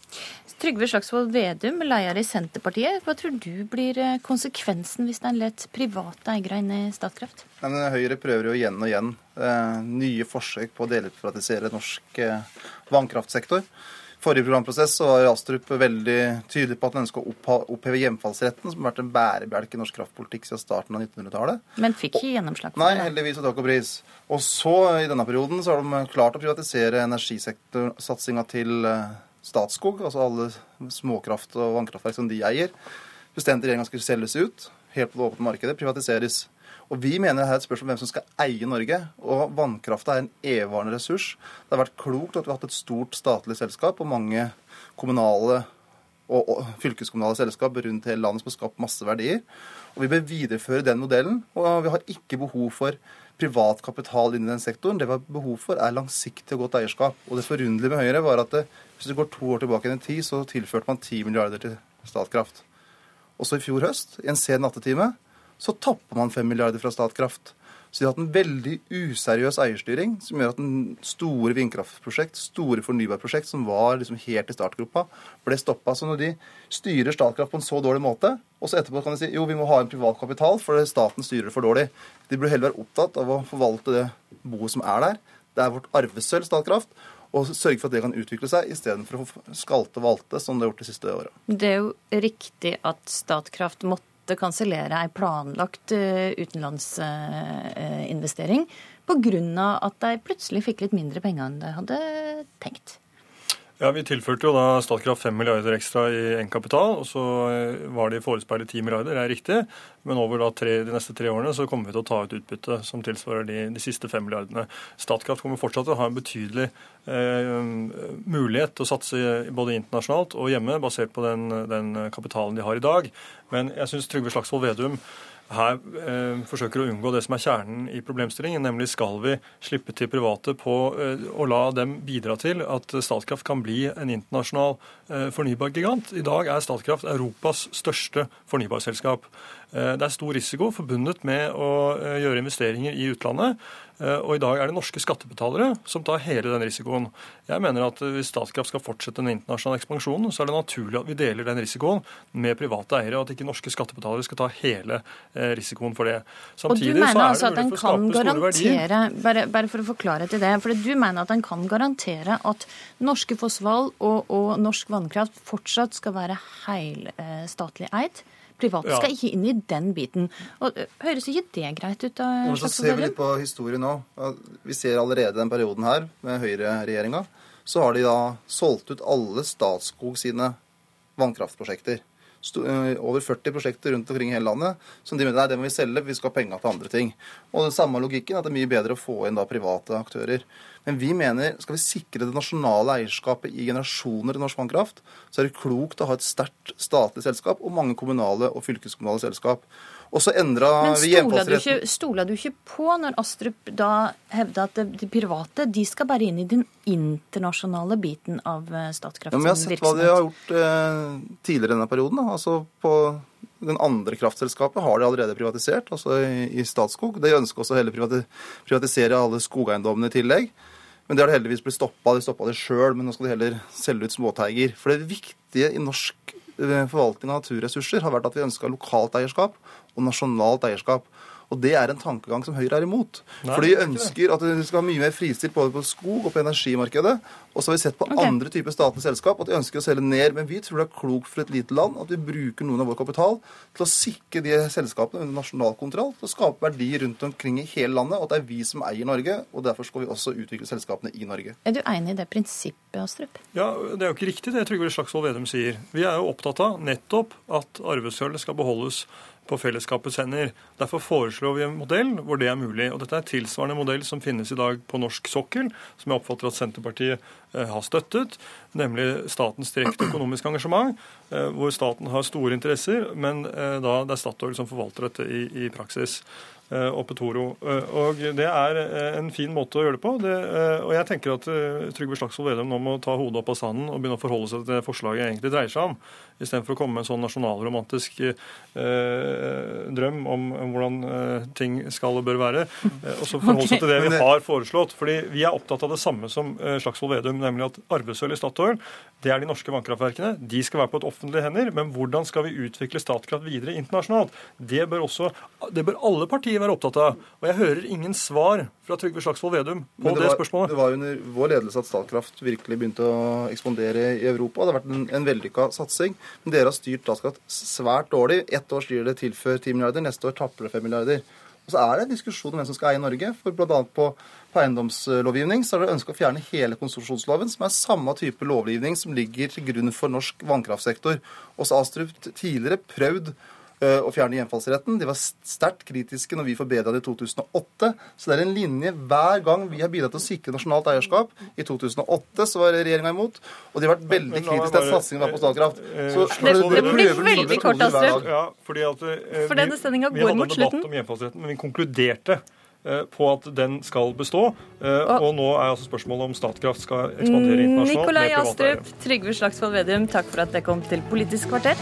Trygve Slagsvold Vedum, leder i Senterpartiet. Hva tror du blir eh, konsekvensen hvis en lett private eiere inn i Statkraft? Høyre prøver jo igjen og igjen nye forsøk på å delprivatisere norsk vannkraftsektor forrige programprosess så var Astrup veldig tydelig på at han ønska å oppheve hjemfallsretten, som har vært en bærebjelke i norsk kraftpolitikk siden starten av 1900-tallet. Men fikk ikke gjennomslag for det? Nei, heldigvis og takk og pris. Og så, i denne perioden, så har de klart å privatisere energisektorsatsinga til eh, Statskog, altså alle småkraft- og vannkraftverk som de eier. Bestemte regjeringa skulle selges ut, helt på det åpne markedet, privatiseres. Og Vi mener det er et spørsmål om hvem som skal eie Norge. Og vannkrafta er en evigvarende ressurs. Det har vært klokt at vi har hatt et stort statlig selskap og mange kommunale og, fylkeskommunale selskap rundt hele landet som har skapt masse verdier. Og Vi bør videreføre den modellen. Og vi har ikke behov for privat kapital inn i den sektoren. Det vi har behov for, er langsiktig og godt eierskap. Og det forunderlige med Høyre var at det, hvis du går to år tilbake i tid, så tilførte man 10 milliarder til Statkraft. Også i fjor høst, i en sen nattetime, så tapper man 5 milliarder fra Statkraft. Så de har hatt en veldig useriøs eierstyring som gjør at en store vindkraftprosjekt, store fornybarprosjekt som var liksom helt i startgropa, ble stoppa. Så når de styrer Statkraft på en så dårlig måte, og så etterpå kan de si jo, vi må ha en privat kapital, for staten styrer det for dårlig. De burde heller være opptatt av å forvalte det boet som er der. Det er vårt arvesølv, Statkraft og sørge for at det kan utvikle seg, istedenfor å skalte og valte, som det har gjort de siste åra. Det er jo riktig at Statkraft måtte måtte kansellere ei planlagt eh, utenlandsinvestering pga. at de plutselig fikk litt mindre penger enn de hadde tenkt. Ja, Vi tilførte jo da Statkraft 5 milliarder ekstra i egenkapital, og så eh, var det forespeilet 10 milliarder, det er riktig. Men over tre, de neste tre årene så kommer vi til å ta ut utbytte som tilsvarer de, de siste 5 milliardene. Statkraft kommer fortsatt til å ha en betydelig eh, mulighet til å satse både internasjonalt og hjemme, basert på den, den kapitalen de har i dag. Men jeg syns Trygve Slagsvold Vedum her eh, forsøker å unngå det som er kjernen i problemstillingen, nemlig skal vi slippe til private på eh, å la dem bidra til at Statkraft kan bli en internasjonal eh, fornybargigant. I dag er Statkraft Europas største fornybarselskap. Det er stor risiko forbundet med å gjøre investeringer i utlandet. Eh, og i dag er det norske skattebetalere som tar hele den risikoen. Jeg mener at hvis Statkraft skal fortsette den internasjonale ekspansjonen, så er det naturlig at vi deler den risikoen med private eiere, og at ikke norske skattebetalere skal ta hele eh, risikoen for det. Samtidig, og du mener altså at en kan garantere, bare, bare, for å forklare til det, for du mener at en kan garantere at norske fossefall og, og norsk vannkraft fortsatt skal være helstatlig eid? Private ja. skal ikke inn i den biten. Og Høres ikke det greit ut? da? Ja, så ser vi litt på historien nå. Vi ser allerede den perioden her med høyreregjeringa. Så har de da solgt ut alle Statskog sine vannkraftprosjekter. Over 40 prosjekter rundt omkring i hele landet som de mener nei, det må vi selge, vi skal ha penger til andre ting. Og den samme logikken at det er mye bedre å få inn da private aktører. Men vi mener skal vi sikre det nasjonale eierskapet i generasjoner i norsk vannkraft, så er det klokt å ha et sterkt statlig selskap og mange kommunale og fylkeskommunale selskap. Og så endra vi hjemfallsretten Men stoler du ikke på når Astrup da hevda at de private de skal bare inn i den internasjonale biten av eh, Statkrafts virksomhet? Ja, men jeg har sett hva de har gjort eh, tidligere i denne perioden. Da. Altså på den andre kraftselskapet har de allerede privatisert, altså i, i Statskog. De ønsker også heller privatisere alle skogeiendommene i tillegg. Men det har det heldigvis blitt stoppa. De stoppa det sjøl, men nå skal de heller selge ut småteiger. For det viktige i norsk eh, forvaltning av naturressurser har vært at vi ønska lokalt eierskap og nasjonalt eierskap. Og det er en tankegang som Høyre er imot. Nei, For de ønsker at vi skal ha mye mer fristilt både på skog og på energimarkedet. Og så har vi sett på okay. andre typer statlige selskap at de ønsker å selge ned. Men vi tror det er klokt for et lite land at vi bruker noen av vår kapital til å sikre de selskapene under nasjonal kontroll, til å skape verdi rundt omkring i hele landet, og at det er vi som eier Norge. Og derfor skal vi også utvikle selskapene i Norge. Er du enig i det prinsippet, Astrup? Ja, det er jo ikke riktig det Trygve Slagsvold Vedum sier. Vi er jo opptatt av nettopp at arvesølvet skal beholdes på fellesskapets hender. Derfor foreslår vi en modell hvor det er mulig. Og Dette er tilsvarende modell som finnes i dag på norsk sokkel, som jeg oppfatter at Senterpartiet eh, har støttet, nemlig statens direkte økonomiske engasjement, eh, hvor staten har store interesser, men eh, da det er Statoil som forvalter dette i, i praksis. Og Petoro. Og Det er en fin måte å gjøre det på. Det, og jeg tenker at Trygve Slagsvold Vedum nå må ta hodet opp av sanden og begynne å forholde seg til det forslaget egentlig dreier seg om, istedenfor å komme med en sånn nasjonalromantisk eh, drøm om, om hvordan eh, ting skal og bør være. Eh, og så forholde seg til det vi har foreslått. fordi vi er opptatt av det samme som Slagsvold Vedum, nemlig at arvesølv i Statoil, det er de norske vannkraftverkene. De skal være på et offentlig hender. Men hvordan skal vi utvikle Statkraft videre internasjonalt? Det bør, også, det bør alle partier være opptatt av. Og jeg hører ingen svar fra Trygve Slagsvold Vedum på det, det, var, spørsmålet. Det var under vår ledelse at Statkraft virkelig begynte å ekspandere i Europa. Det har vært en, en vellykka satsing. Men dere har styrt Statkraft svært dårlig. Ett år styrer det tilfør 10 milliarder, neste år tapper det 5 milliarder. Og så er det en diskusjon om hvem som skal eie Norge. For bl.a. på, på eiendomslovgivning så har det ønske å fjerne hele konsesjonsloven, som er samme type lovgivning som ligger til grunn for norsk vannkraftsektor. Og så har Astrup tidligere prøvd å fjerne hjemfallsretten. De var sterkt kritiske når vi forbedra det i 2008. Så det er en linje hver gang vi har bidratt til å sikre nasjonalt eierskap. I 2008 så var regjeringa imot, og de har vært veldig kritiske til at satsingen var på Statkraft. Eh, så det, det blir veldig kort, Astrup. Ja, fordi at, eh, For denne sendinga går mot slutten. Vi hadde en debatt om hjemfallsretten, men vi konkluderte på at den skal bestå. Og nå er altså spørsmålet om Statkraft skal ekspandere internasjonalt. Nikolai Astrup, Trygve Slagsvold Vedum, takk for at dere kom til Politisk kvarter.